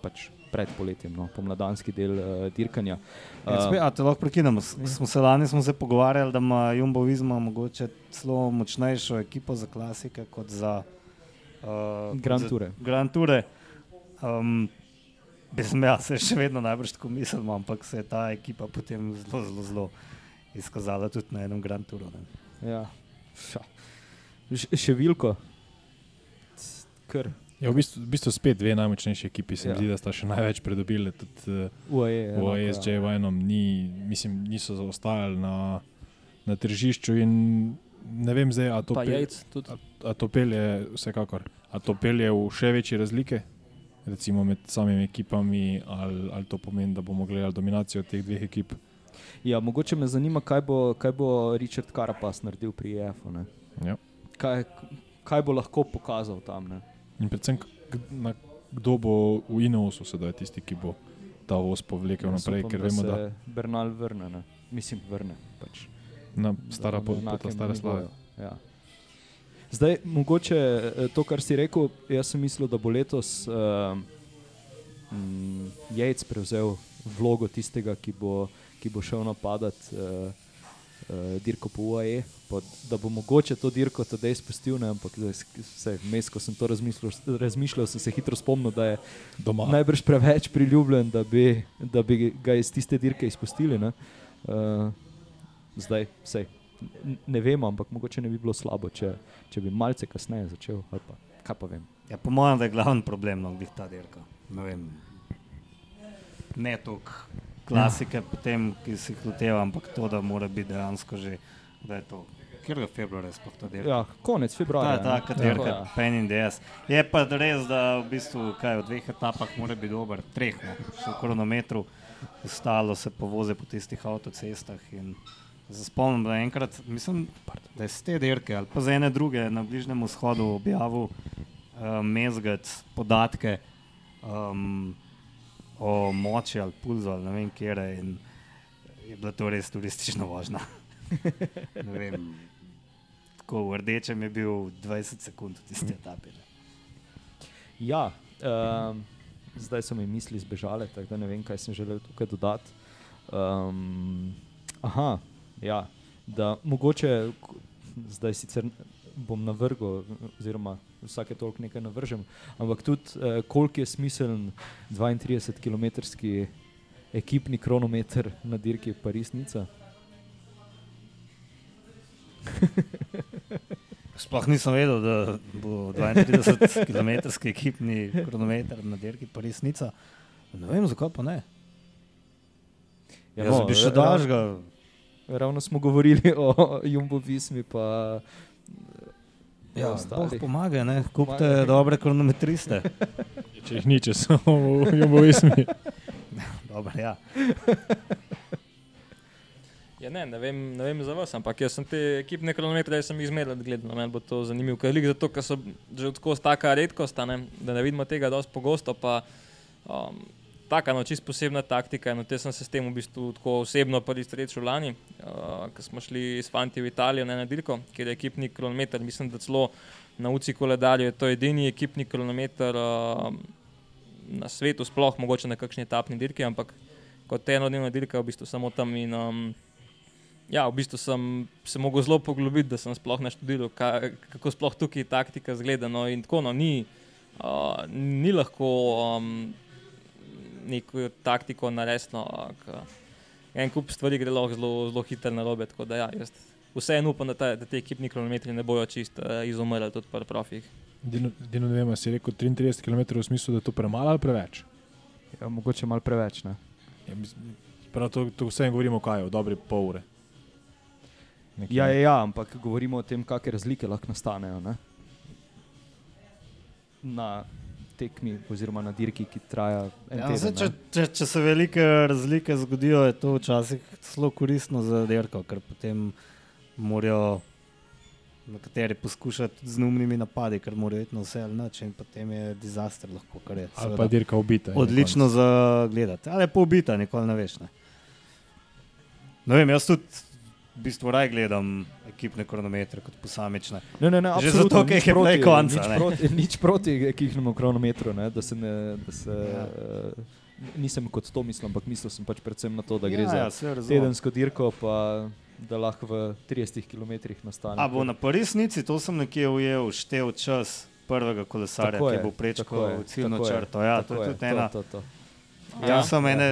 pač pred poletjem, no, pomladanski del uh, dirkanja. Ja, spet, te lahko prekinemo. Ja. Smo se lani smo se pogovarjali, da ima Jumbo Visma mogoče celo močnejšo ekipo za klasike kot za uh, Grand za Toure. Grand Toure. Um, Bez meja se še vedno najbrž tako mislim, ampak se je ta ekipa potem zelo, zelo, zelo izkazala tudi na enem Grand Touru. Ja. Š- Številko. C- Kar. Ja, v, bistvu, v bistvu spet dve najmočnejši ekipi, se mi Ja. zdi, da sta še največ pridobili. Tudi, uh, UAE. v enako, ja. ASJ Vajnom ni, mislim, niso zaostajali na, na tržišču ne vem zdaj, a to, Pa pe- jajc tudi. a, a to pelje vsekakor. A to pelje v še večje razlike, recimo med samimi ekipami, ali, ali to pomeni, da bomo gledali dominacijo teh dveh ekip. Ja, mogoče me zanima, kaj bo, kaj bo Richard Karapas naredil pri EF-u. Ja. Kaj, kaj bo lahko pokazal tam? Ne? In predvsem, na, kdo bo v Inusu sedaj tisti, ki bo ta voz povlekel Jaz naprej, upam, ker vemo, se da Bernal vrne. Ne? Mislim, vrne. Pač. na stara Da pot, stare slave. nivoju, Ja. Zdaj, mogoče eh, to, kar si rekel, jaz sem mislil, da bo letos uh, mm, Jejc prevzel vlogo tistega, ki bo, ki bo šel napadati uh, uh, dirko po UAE, pa, da bo mogoče to dirko tudi izpustil, ne, ampak vse, vmes, ko sem to razmišljal, razmišljal, sem se hitro spomnil, da je Doma. najbrž preveč priljubljen, da bi, da bi ga iz tiste dirke izpustili. ne. Uh, zdaj, sej, n- ne vem, ampak mogoče ne bi bilo slabo, če, če bi malce kasneje začel. ali Pa, kaj pa vem. Ja, po mojem, da je glavni problem no, glih ta dirka. Ne, vem, ne toliko klasike, ja. potem, ki se jih loteva, ampak to, da mora biti dejansko že, da je to. Kjer februarja sploh to dirka? Ja, konec Ta februarja. je ta ne. katerka, Ja. ja. Pen in DS. Je pa res, da v bistvu kaj, v dveh etapah mora biti dober, treh, no, še v kronometru, ostalo se povoze po tistih avtocestah. spomnim, da je enkrat, mislim, da je z te dirke ali pa za ene druge na Bližnjem vzhodu objavil uh, Mezgec podatke um, o moči ali pulzu ali ne vem kje. In je bila to res turistična vožnja. Vem, Tako v rdečem je bil 20 sekund v tisti etapi. ne. Ja, um, zdaj so mi misli zbežale, tako da ne vem, kaj sem želel tukaj dodati. Um, aha, ja, da mogoče zdaj sicer bom navrgel, oziroma vsake toliko nekaj navržem, ampak tudi uh, koliko je smiseln 32 km ekipni kronometer na dirki Paris-Nica. Sploh nisem vedel, da bo 32 km ekipni kronometer na dirki pa resnica. Ne vem, zakaj pa ne. Ja, Jaz bi še ga. Ravno smo govorili o Jumbo Vismi, pa Ja. Bog pomaga, ne? kupite Pomaga. dobre kronometriste. Če jih ni, če so v Jumbovismi. Dobro, ja. Ja, ne, ne, vem, ne vem za vas, ampak jaz sem te ekipne kronometre zmeraj gledal. Meni bo to zanimivo, ker lik zato, ker so že tako taka redkost, a ne, da ne vidimo tega dosti pogosto. Pa, um, taka no, čist posebna taktika. No, te sem se s tem v bistvu tako osebno prvi srečal lani, uh, ko smo šli s fanti v Italijo na nedeljko, kjer je ekipni kronometer, mislim, da celo na UCI koledarju je to edini ekipni kronometer uh, na svetu, sploh mogoče na kakšni etapni dirki, ampak kot enodnevna dirka je v bistvu samo tam in um, Ja, v bistvu sem se mogel zelo poglobiti, da sem sploh naštudiral, ka, kako sploh tukaj taktika zgleda. No, in tako no, ni, uh, ni lahko um, neko taktiko narediti. No, k- en kup stvari gre lahko zelo, zelo hitro na robe. Tako da ja, jaz vseeno upam, da, ta, da te ekipni kronometri ne bojo čist uh, izumrli tudi pri profih. Dino, Dino, ne vem, a si rekel 33 km v smislu, da je to premalo ali preveč. Ja, mogoče malo preveč. Ne? Ja, mislim, prav to, to vse govorimo, kaj je, o dobri pol ure. Nekje. Ja, ja, ja, ampak govorimo o tem, kakšne razlike lahko nastanejo ne? na tekmi oziroma na dirki, ki traja en Ja, teden. zdaj, če, če, če se velike razlike zgodijo, je to včasih zelo koristno za dirko, ker potem morajo nekateri poskušati z neumnimi napadi, ker morajo iti na vse ali nič in potem je dizaster lahko, kar je Ali pa dirka ubita. odlično za gledati. Ali pa ubita, nikoli ne veš. Ne, ne vem, jaz tudi v bistvu raj gledam ekipne kronometre kot posamične. Ne, ne, ne, Že zato, ker nič je proti- konca, Nič ne. proti, nič proti ekipnemu kronometru, ne, da se ne. Da se, Ja. ja. Nisem kot to mislil, ampak mislil sem pač predvsem na to, da gre ja, za ja, tedensko dirko, pa da lahko v 30 km nastane. A bo na resnici, to sem nekje ujel, štev čas prvega kolesarja, Tako ki je, bo prečkal je, ciljno je, črto. Ja, to tako je je, tudi ena. To, to, to. Ja, sem ene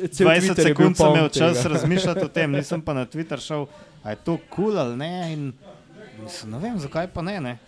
20 Twitter je bil sekund sem imel čas razmišljati o tem, nisem pa na Twitter šel, a je to kul cool ali ne. In, mislim, ne vem, zakaj pa ne. ne.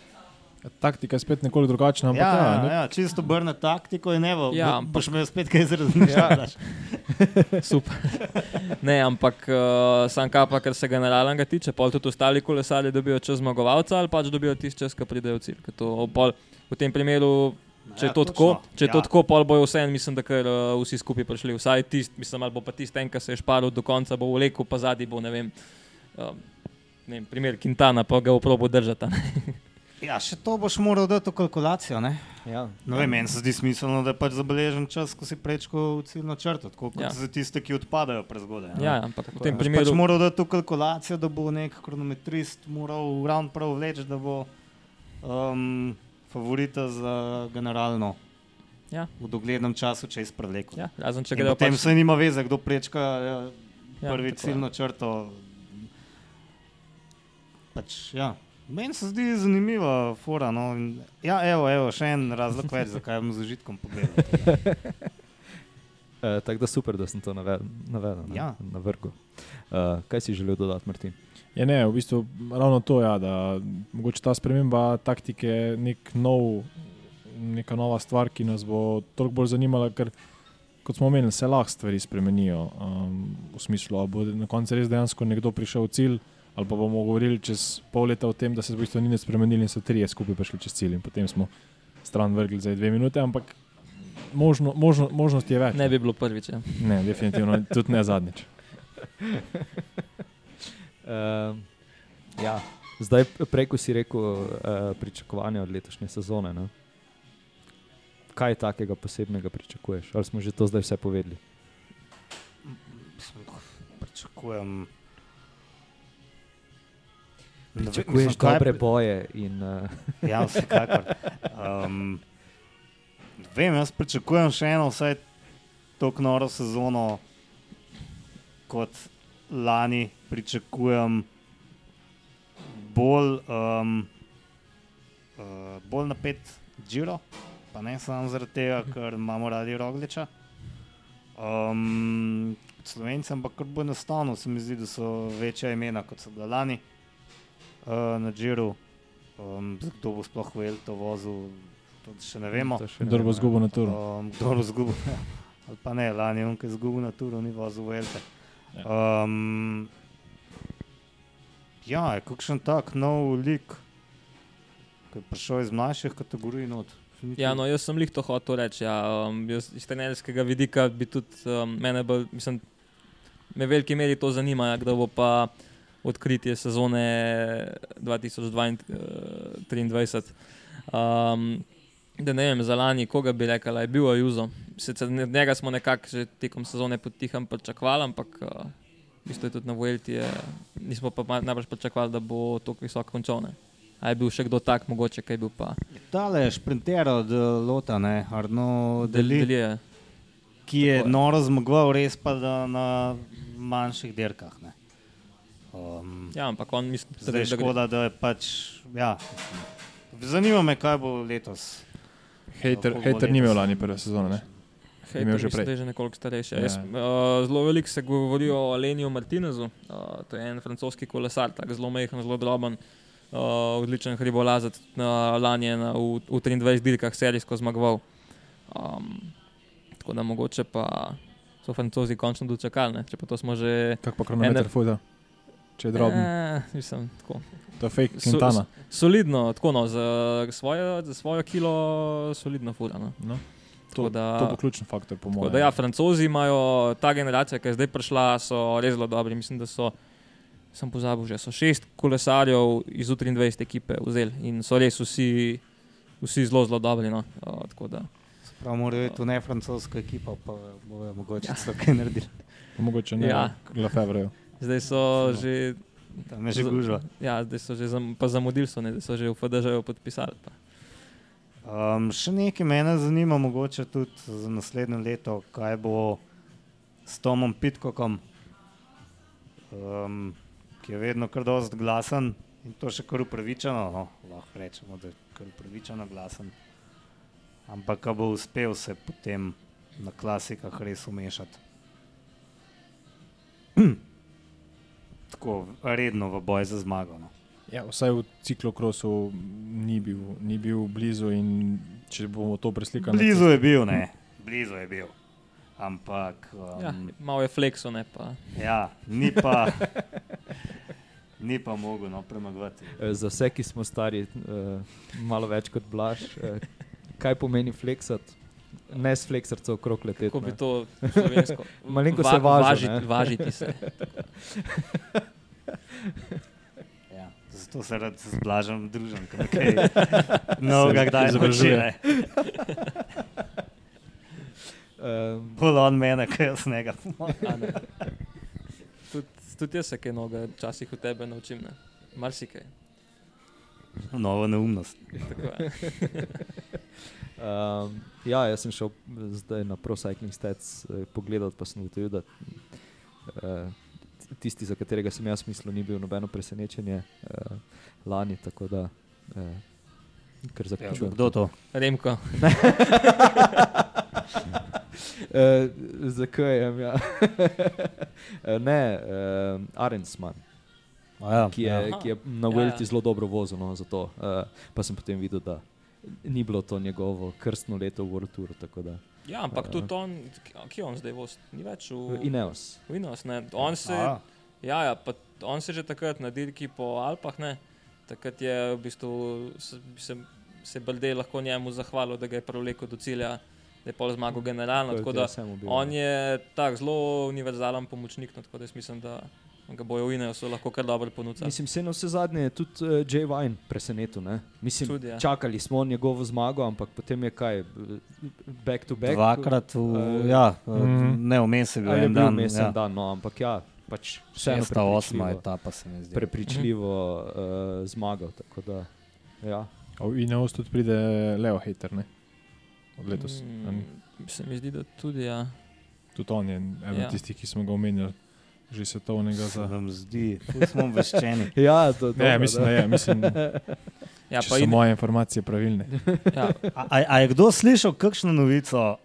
Taktika je spet nekoliko drugačna, ampak Ja, ja, ja, ne, ja, čisto obrne taktiko in ne bo. Ja, Ja, ampak- boš imel spet kaj razmišljati. Ja. Super. ne, ampak uh, sam kapa, kar se generalnega tiče, pol tudi ostali kolesarji dobijo čez zmagovalca ali pač dobijo tisti čas, ki pridejo v cilj. To, pol, v tem primeru, če je Ja, to točno. tako, če je to Ja. tako, pol bojo vse, mislim, da kar uh, vsi skupaj prišli. Vsaj tisti, mislim, ali bo pa tisti, en, ki se je šparil do konca, bo vlekel, pa zadnji bo, ne vem. Um, ne vem, primer Quintana, pa ga bo probo držati. ja, še to boš moral dati v kalkulacijo. Ne? Ja. No, vem, meni se zdi smiselno, da je pač zabeležen čas, ko si prečkal ciljno črto, tako kot Ja. ja. za tiste, ki odpadajo prezgodaj. ne. Ja, ampak v tem Boš primeru. pač moral dati v kalkulacijo, da bo nek kronometrist moral ravno prav vleči, da bo um, favorita za generalno Ja. v doglednem času čez prevleko. Ja, razen če In gredo Potem pač, se nima veze, kdo prečka ja, Ja, prvi je. ciljno črto. Pač, ja. Meni se zdi zanimiva fora. No. Ja, evo, evo, še en razlog več, zakaj bom z užitkom pogledal. E, tako da super, da sem to navedel, navedel ne, Ja. na vrhu. E, kaj si želel dodati, Martin? Je ne, v bistvu ravno to, ja, da mogoče ta sprememba taktike je nek nov, neka nova stvar, ki nas bo toliko bolj zanimala, ker kot smo omenili, se lahko stvari spremenijo. Um, v smislu, da bo na koncu res dejansko nekdo prišel v cilj, ali pa bomo govorili čez pol leta o tem, da se v bistvu ni nič spremenili in so trije skupaj prišli čez cilj in potem smo stran vrgli za dve minute, ampak možno, možno, možnosti je več. ne bi bilo prvič. Ja. ne, definitivno tudi ne zadnjič. E, ja. Zdaj, prej, ko si rekel e, pričakovanja od letošnje sezone, ne? kaj takega posebnega pričakuješ? Ali smo že to zdaj vse povedali? Pričakujem. Pričakuješ mislim, kaj- dobre boje in uh, Ja, vsekakor. Um, vem, jaz pričakujem še eno, vsaj tako noro sezono kot lani. Pričakujem bolj, um, uh, bolj napet Giro, pa ne samo zaradi tega, ker imamo radi Rogliča. Um, Slovenci, ampak kar bo enostavno, se mi zdi, da so večja imena kot so bila lani uh, na Giru. Um, kdo bo sploh v Elto vozil, to še ne vemo. to Kdo bo vemo, ja. zgubil na turu? Um, kdo bo zgubil? Ali pa ne, lani on, ki je zgubil na turu, ni vozil v Elte. Um, ja, je kakšen tak nov lik, ki je prišel iz mlajših kategorij. Not. Ja, no, jaz sem lih to hotel reči. Ja. Um, jaz iz trenerskega vidika bi tudi um, mene, bolj, mislim, me v veliki meri to zanima, ja, kdo bo pa odkritje sezone 2023. Um, da ne vem, za lani, koga bi rekel, je bil Ajuzo. Sicer ne- njega smo nekako že tekom sezone potiham pričakovali, ampak uh, v bistvu je tudi na Vuelti, je, nismo pa najbrž pričakovali, da bo tako visoko končal. ne. A je bil še kdo tak, mogoče kaj bil pa Tale je šprinter od eh, Lota, ne, Arno Deli, Deli je. ki je je. noro zmagoval, res pa da na manjših dirkah. Ne. Um, Ja, ampak on mislim, da je gre- škoda, da je pač. Ja, zanima me, kaj bo letos. Kako bo hejter ni imel lani prve sezone. Ne? Hej, imel že prej. je že nekoliko starejši. Ja. Jaz, uh, zelo veliko se govori o Aleniju Martinezu, uh, to je en francoski kolesar, tako zelo mehen, zelo droben, uh, odličen hribolazec. Uh, lani je na, v, v 23 dirkah serijsko zmagoval. Um, tako da mogoče pa so francozi končno dočakali, ne? če pa to smo že. Kako pa kronometer Ene- fuda, če je droben. Eh, mislim, tako. To je fake So- Quintana. Solidno, tako no, za svojo, za svojo kilo solidno fura. No. No, to, da- to bo ključen faktor, po mojem. Da, ja, Francozi imajo ta generacija, ki je zdaj prišla, so res zelo dobri. Mislim, da so, sem pozabil, že so šest kolesarjev iz U23 ekipe vzeli in so res vsi, vsi zelo, zelo dobri. No. Tako da, Prav morajo biti to ne francoska ekipa, pa bojo mogoče ja. kaj naredili. Pa Mogoče ne, Ja. ja. Lafevrejo. Zdaj so No. že, Tam je že gužva. ja, zdaj so že zam, pa zamudili, so, ne, da so že v FDŽ podpisali. Pa. Um, še nekaj mene zanima, mogoče tudi za naslednje leto, kaj bo s Tomom Pitkokom, um, ki je vedno kar dost glasen in to še kar upravičeno. No, lahko rečemo, da je kar upravičeno glasen. Ampak ko bo uspel se potem na klasikah res umešati. Tako redno v boj za zmago. No. Ja, vsaj v ciklokrosu ni bil, ni bil blizu in če bomo to preslikali. Blizu je bil, ne, blizu je bil. Ampak um, Ja, malo je flexo, ne pa. Ja, ni pa, ni pa mogel no, premagovati. Eh, Za vse, ki smo stari, uh, malo več kot blaž, uh, kaj pomeni fleksati? Ne s fleksarcev okrog leteti. Kako bi to slovensko? Malenko se važi, važiti se. Zato se rad zblažam, družim, ker nekaj novega kdaj izobražuje. izobražuje. Um, Pol on mene, kaj jaz njega. Tudi tud jaz se kaj noga včasih v tebe naučim. Ne? Marsikaj. Nova neumnost. Tako je. um, ja, jaz sem šel zdaj na Pro Cycling Stats eh, pogledat, pa sem ugotovil, da eh, tisti, za katerega sem jaz mislil, ni bil nobeno presenečenje eh, lani. Tako da, eh, kar zaključujem. Kdo to? Remko. Uh, Zakaj je? Ja. Eh, ne, uh, Arensman, Ja, ki je, ja. ki je na Ja, Velti ja. zelo dobro vozil. No, zato, uh, pa sem potem videl, da ni bilo to njegovo krstno leto v World Touru. tako da, Ja, ampak Ja. tudi on, ki je on zdaj voz, ni več v Ineos. v Ineos. Ne? On se, A, ja, ja, pa on se že takrat na dirki po Alpah, ne? takrat je v bistvu se, se, se Baldej lahko njemu zahvalil, da ga je prevlekel do cilja, da je pol zmagal generalno. Tako da on je tak zelo univerzalen pomočnik, no, tako da jaz mislim, da ga bojo v Ineosu lahko kar dobro ponudili. Mislim, se na vse zadnje je tudi uh, Jay Vine presenetil. ne. Mislim, Tudi, ja. čakali smo njegovo zmago, ampak potem je kaj, eh, back to back. Dvakrat, v, Eh, ja, mhm. ne vmes je bil je en dan. mesen ja. dan, no, ampak ja, pač vseeno Šesta, osma etapa se mi zdi. prepričljivo uh, zmagal. tako Da, ja. A V Ineos tudi pride Leo Hater, ne? Od letos. Mm, se mi zdi, da tudi ja. Tudi on je eden ja. tistih, ki smo ga omenjali, že svetovnega za. vam zdi, tu smo obveščeni. Ja, to, Ne, dobro, mislim, da je. Mislim, Ja, pa so in, moje informacije pravilne. ja, A, a, a je kdo slišal kakšno novico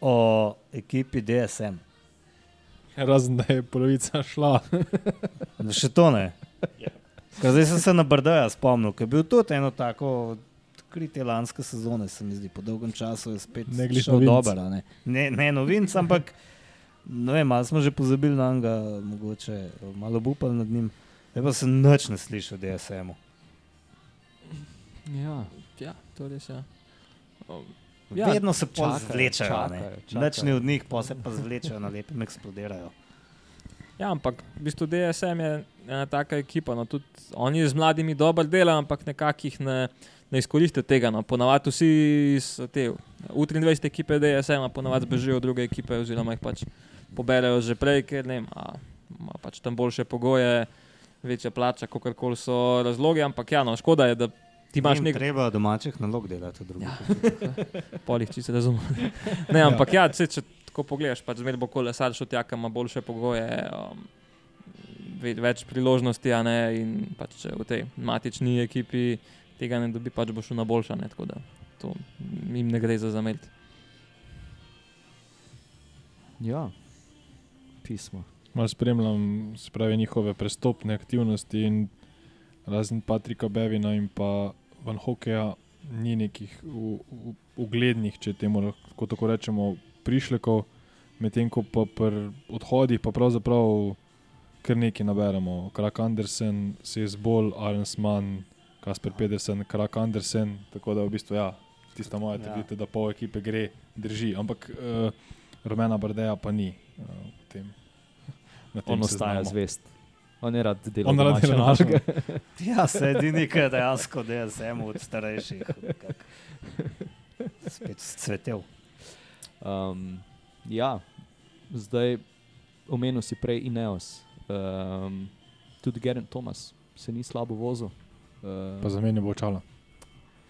o ekipi DSM? Razen da je polovica šla. Da še to ne. Ker zdaj sem se na Brdaja spomnil, ker je bil tudi eno tako odkritje lanske sezone, se mi zdi, po dolgem času je spet Ne novinec. dober. a Ne, ne, ne novinc, ampak ne vem, malo smo že pozabili na njega, mogoče malo upali nad njim. Zdaj pa se nič ne sliši o DSM-u. Ja. ja, to res je. Ja. O, Ja, Vedno se čakajo, zvlečejo, čakajo, čakajo. ni od njih, pa se pa zvlečejo, na lepem eksplodirajo. Ja, ampak v bistvu DSM je ena taka ekipa. No, tudi oni z mladimi dobro delajo, ampak nekako jih ne, ne izkoristijo tega. No. Ponavadi vsi iz te U23 ekipe DSM, ponavadi bežijo od druge ekipe, oziroma jih pač poberajo že prej, ker ne a ima pač tam boljše pogoje, večja plača, kako koli so razlogi. Ampak ja, no, škoda je, da ti imaš Njim nek Treba domačih nalog delati, drugi. Ja. polih, če se razumem. Ne, ampak ja, če, če tako pogledaš, pač zmeraj bo kolesar šel tja, ima boljše pogoje, um, ve- več priložnosti, a ne, in pač v tej matični ekipi tega ne dobi, pač bo šel na boljša, ne, tako da to jim ne gre za zameriti. ja, pismo. Malo spremljam se pravi, njihove prestopne aktivnosti in razen Patrika Bevina in pa Van Hokeja ni nekih u- u- uglednih, če temu lahko tako rečemo, prišlekov, medtem ko pa pri odhodih pa pravzaprav kar nekaj naberemo. Krak Andersen, Sesbol, Arensman, Kasper Pedersen, Krak Andersen, tako da v bistvu ja, tista moja Ja. trditev, da pol ekipe gre, drži, ampak uh, rumena brdeja pa ni uh, v tem. na tem On ostaja zvest. On je rad delal On rad domače dela naloge. Ja, se edini, ki je dejansko DSM od starejših. Spet cvetel. Um, ja, zdaj omenil si prej Ineos. Um, tudi Geren Thomas se ni slabo vozil. Pa Uh, za meni bo očala.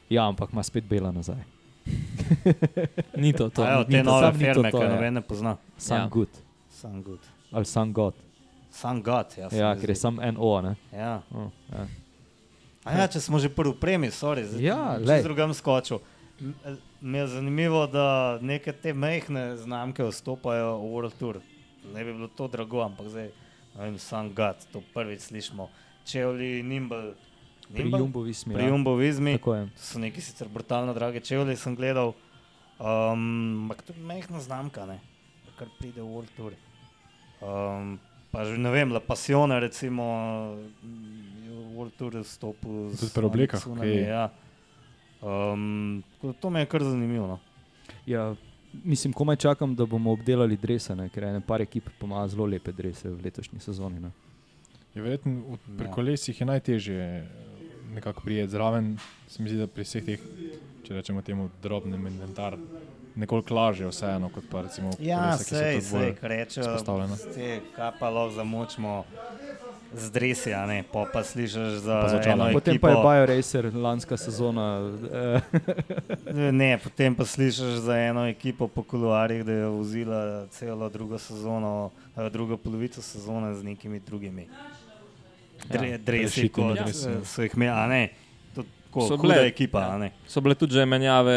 ja, ampak ima spet bela nazaj. Ni to. to. Evo, te to, nove sam ni to firme, ki noben ne pozna. Sam Ja. good Sun good. ali sam god. Sun God, ja. Ja, ker je sam NO. Ne? Ja. Oh, ja. A ja, če smo že prvi premi, sorry, zdaj Ja, bom glej. čez drugam skočil. Mi je zanimivo, da neke te mehke znamke vstopajo v World Tour. Ne bi bilo to drago, ampak zdaj, ne vem, Sun God, to prvič slišimo. Čevlji, Nimble, Pri Nimble? Jumbo Vismi. Pri ja. Jumbo Vizmi. Tako je. To so neki sicer brutalno drage čevlje, sem gledal. Um, ampak to je mehna znamka, ne? kar pride v World Tour. Um, pa že ne vem, La Pasione, recimo, mm, je v World Tour vstopil Tudi pri oblekah, Sunami, kaj? Ja. Um, to mi je kar zanimivo. No. Ja, mislim, komaj čakam, da bomo obdelali drese, ne? ker je ene par ekip pa ima zelo lepe drese v letošnji sezoni. Ne? Je verjetno pri Ja. kolesih je najtežje nekako prijeti zraven. Se mi zdi, da pri vseh teh, če rečemo temu, drobnem inventar, nekoliko lažje vseeno, kot pa recimo Ja, kolesa, ki so sej, sej, rečejo, te kapa lahko zamočimo z dresi, a ne, pa, pa slišiš za Pa za očala. eno Potem ekipo. pa je BioRacer lanska sezona. Eh, Ne, potem pa slišiš za eno ekipo po kuluarjih, da je vozila celo drugo sezono, eh, drugo polovico sezone z nekimi drugimi. Dre, Ja, dresi, kot ja. so jih imeli, a ne. To, tako, So bile, ekipa, ja. a ne. So bile tudi že menjave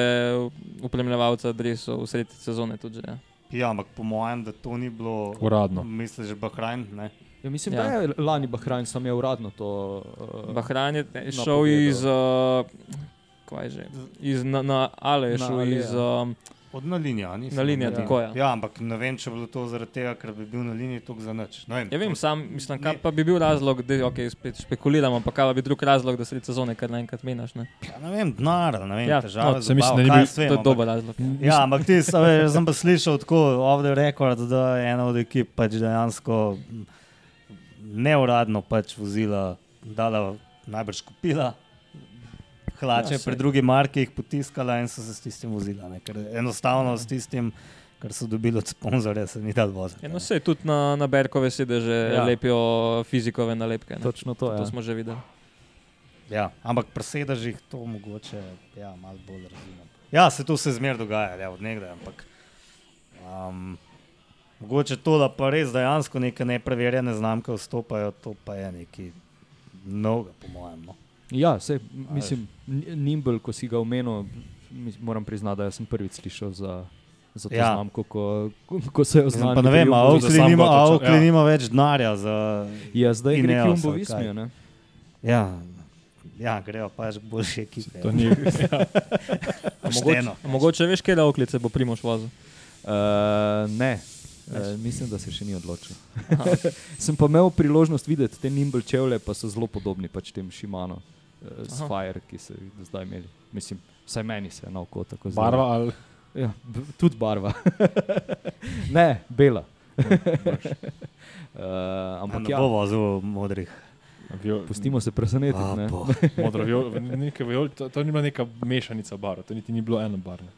upremljevalca adresov v sredi sezone. Tudi, že, ja. Ja, ampak po mojem, da to ni bilo Uradno. Misliš, Bahrajn, ne? Ja, mislim, Ja. ja. da je lani Bahrajn sam je uradno to. Uh, Bahrain je Na šel iz. Uh, kaj je že? Iz, na, na Ale je Na šel Ale, iz. ja. Um, Od na linija, nisem. na linijo, Ja. tako je. Ja, ampak ne vem, če je bilo to zaradi tega, ker bi bil na liniji tukaj za nič. Ne vem, Ja, vem, sam, mislim, kaj Ne. pa bi bil razlog, da okay, spet špekuliramo, pa kaj bi drug razlog, da sredi sezone kar naenkrat menjaš. Ne? Ja, ne vem, denar, ne vem, Ja, ja, težave. no, mislim, dobavo, da ni bil- To ampak- dober razlog. Ja, ampak ti save, sem pa slišal tako off the record, da je ena od ekip pač dejansko neuradno pač vozila, dala najbrž kupila. Hlače Ja, pri drugi marki jih potiskala in so se s tistim vozila. Ne? Ker enostavno s tistim, kar so dobili od sponzorja, se ni dal voziti. Ja, no, se tudi na, na Berkove sedeže Ja. lepijo fizikove nalepke. Ne? Točno to, to ja. smo že videli. Ja, ampak pri sedežih to mogoče ja, malo bolj razumem. Ja, se to se zmer dogaja, ja, od nekdaj, ampak um, mogoče to, da pa res dejansko neke nepreverjene znamke vstopajo, to pa je nekaj novega, po mojem. No. Ja, se, mislim, N- Nimble, ko si ga omenil, moram priznati, da sem prvič slišal za, za to Ja. ja. znamko, ko, ko, se je oznanil. pa ne vem, a Jumbo za Oakley sam nima, God a oča- Oakley ja. nima več denarja za. Ja, zdaj gre Jumbo ali Vismijo, ne? Ja, ja grejo pač k boljši ekipi. To ni, Pošteno. A Mogoče veš, kje oklice bo Primoš vozil. Uh, ne, uh, mislim, da se še ni odločil. Sem pa imel priložnost videti te Nimble čevlje, pa so zelo podobni pač tem Shimano, uh, Aha. Fire, ki so jih do zdaj imeli. Mislim, vsaj meni se je na oko tako zdelo. barva ali Ja, tudi barva. ne, bela. uh, ampak Ne ja, bo vozil modrih. viol, pustimo se presenetiti. A, ne. boh. modro, viol, neke viol, to, to ni bila neka mešanica barv, to niti ni bilo eno barvno.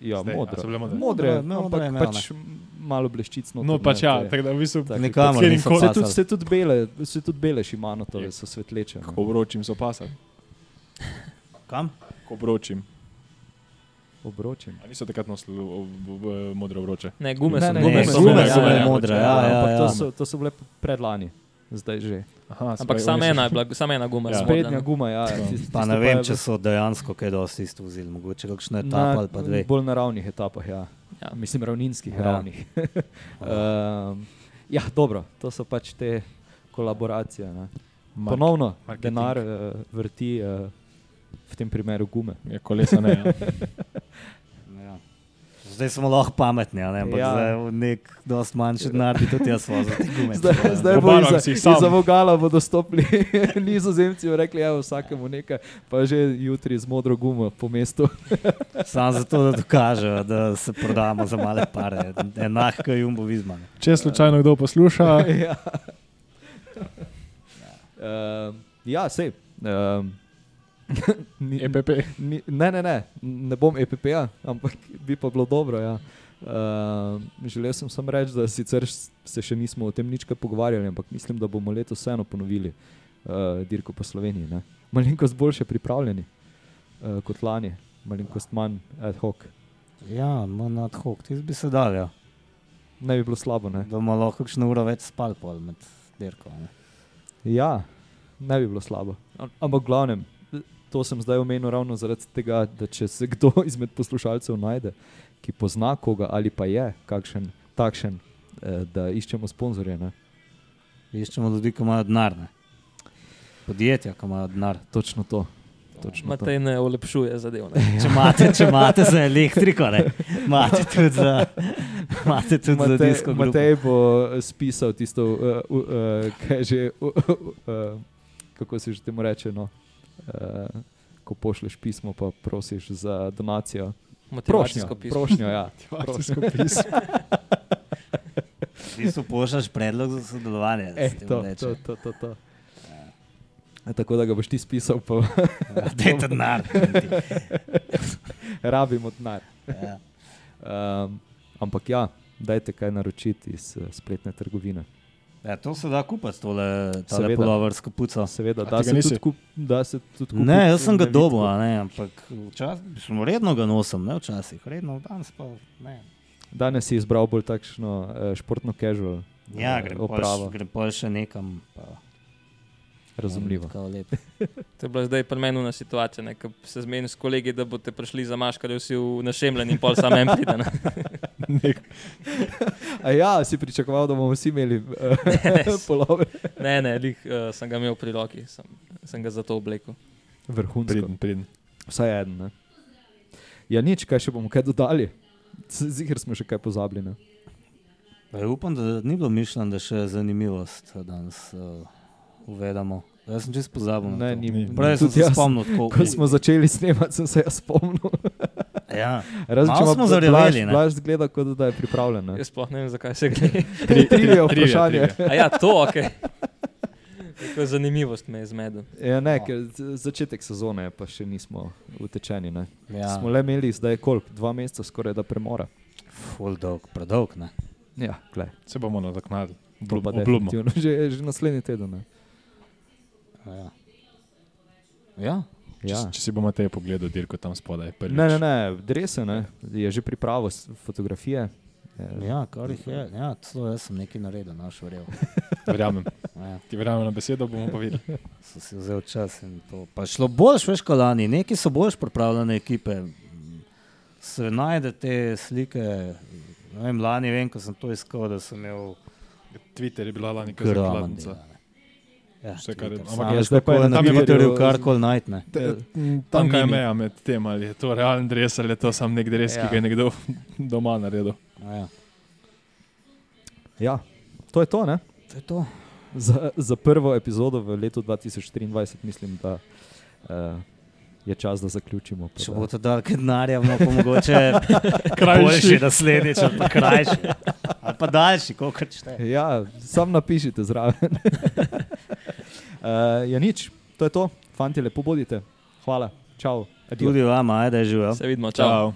Ja, Zdaj, bile modre? Modre, Modre, no, modre ampak pač malo bleščic. No, pač ja, tako da v bistvu kol- Se tudi, se tudi bele, se tudi bele Shimano, to Je. so svetleče. obročim so pasali, Kam? ko obročim. Obročim. A niso takrat nosili modre obroče. Ne, gume Ne, so ne, gume ne, so gume so ja, bile ja. modre, ja, ja, ampak to ja. so, to so bile predlani, zdaj že. Aha, se Ampak samo so- ena je bila, samo ena guma. Ja. Sprednja ne. guma, ja. Ja. tis- Pa ne vem, če so dejansko kaj dosti isto vozili, mogoče kakšne na etapa ali pa dve. bolj naravnih etapah, ja. Ja. mislim ravninskih, Ja. ja. ravnih. um, ja, dobro, to so pač te kolaboracije. Ne. Ponovno marketing. denar uh, vrti, uh, v tem primeru gume. Je kolesa ne. Ja. Ja. Zdaj smo lahko pametni, a ne? ampak Ja. ja. zdaj v nek dosti manjši denar bi tudi jaz vozil. gume. Zdaj, zdaj bo sam. iz Avogala bodo stopili nizozemci in rekli, evo, vsakemu nekaj, pa že jutri z modro gumo po mestu. Samo zato, da dokažejo, da se prodamo za male pare. Enako je jumbo vizman. Če slučajno kdo posluša, ja. Uh, ja, sej. Um, ni, EPP. ni, ne, ne, ne, ne bom EPP-ja, ampak bi pa bilo dobro. Ja. Uh, želel sem samo reči, da sicer se še nismo o tem nič pogovarjali, ampak mislim, da bomo letos vseeno ponovili uh, dirko po Sloveniji. Ne? Malenkost boljše pripravljeni uh, kot lani, malenkost manj ad hoc. Ja, manj ad hoc, ti bi se dal, ja. Ne bi bilo slabo. Ne? da bomo lahko kakšno uro več spali pol med dirko. Ne? Ja, ne bi bilo slabo. Ampak glavnem, to sem zdaj omenil ravno zaradi tega, da če se kdo izmed poslušalcev najde, ki pozna koga ali pa je kakšen takšen, eh, da iščemo sponzorje. Ne? Iščemo ljudi, ki imajo denar. Ne? Podjetja, ki imajo denar. Točno to. Točno to. Matej ne olepšuje zadev. Ne? Če imate, če imate za elektriko, ne? imate tudi za, imate tudi za Matej, disko. grupo. Matej bo spisal tisto, uh, uh, uh, kaj je že, uh, uh, uh, kako se že temu reče. No? Uh, ko pošleš pismo, pa prosiš za donacijo. Prošnjo, pismo. prošnjo, ja. Motivacijsko pismo. V bistvu pošljaš predlog za sodelovanje. E, temu to, to, to, to, to. E, tako da ga boš ti spisal, pa Ja, Dajte denar. rabimo denar. Ja. Um, ampak ja, dajte kaj naročiti iz uh, spletne trgovine. Ja, to se da kupiti, tole, puloversko puco. Seveda, A da se, tudi kup, da se tudi kupi. Ne, jaz sem ga dobil, ne, ampak včasih, redno ga nosim, ne včasih, redno danes pa ne. Danes si izbral bolj takšno uh, športno casual Ja, eh, grem pol, opravo. š- grem pol še nekam. Pa, Razumljivo. Lep. To je bila zdaj premenjena situacija, ne, ko se zmeni s kolegi, da boste prišli za maškarje vsi v našemljen in pol sam en pride. ne. A ja, si pričakoval, da bomo vsi imeli uh, ne, polove. Ne, ne, lih, uh, sem ga imel pri roki, sem, sem ga zato oblekel. Vrhunsko. Priden, priden. Vsaj en. Ne? Ja, nič, kaj še bomo kaj dodali. Zihar smo še kaj pozabili. Ne? Ja, upam, da ni bilo mišljeno, da še zanimivost danes uh, uvedemo. Jaz sem čest pozabil. Ne, ni, Ni. Prej sem se jaz, spomnil, tako. Ko smo začeli snemati, sem se jaz spomnil. Ja, Razen, če smo ne? Blaž zgleda, kot da je pripravljen. ne. Jaz sploh ne vem, zakaj se gre. Tri, trivia vprašanje. A ja, to, ok. Tako zanimivost me je zmedel. Ja, ne, ker z- začetek sezone pa še nismo utečeni. Ne. ja. Smo le imeli zdaj koliko, dva meseca skoraj da premora. full dolg, predolg. Ne? Ja, glej, Se bomo nadoknadili. Obljubimo. Že, že naslednji teden. Ne. Ja. ja. Če, Ja. če si bomo te pogledali, dirko tam spodaj. Prvič. Ne, ne, ne, drese, ne. je že pripravo, fotografije. Eh, Ja, kar jih je. Ja, celo jaz sem nekaj naredil, naš verjel. Verjamem. Ja, Ti verjamem na besedo, bomo pa videli. sem si vzel čas in to. Pa šlo boljš, veš, kot lani. Neki so boljš pripravljene ekipe. Se najde te slike. Ne Vem, lani vem, ko sem to iskal, da sem imel Twitter je bila lani kar Ja, Vse, kar je- ampak Sam ja, zdaj pa je na Twitterju- karkoli najti. ne. Tam kaj je meja med tem, ali je to realen dres ali je to sam nek dres, Ja. ki ga je nekdo doma naredil. A Ja. Ja, to je to. Ne? To je to. Za, za prvo epizodo v letu 2023 mislim, da uh, je čas, da zaključimo. Če da- boste dali kaj denarja, bomo pa mogoče Krajši. naslednjič, ali pa krajši. Ali pa daljši, koliko čete. Ja, sam napišite zraven. uh, ja, nič, to je to. Fanti, lepo bodite. Hvala. Čau. Adijo. Tudi vama, ajde, živel. Se vidimo, čau. Čau.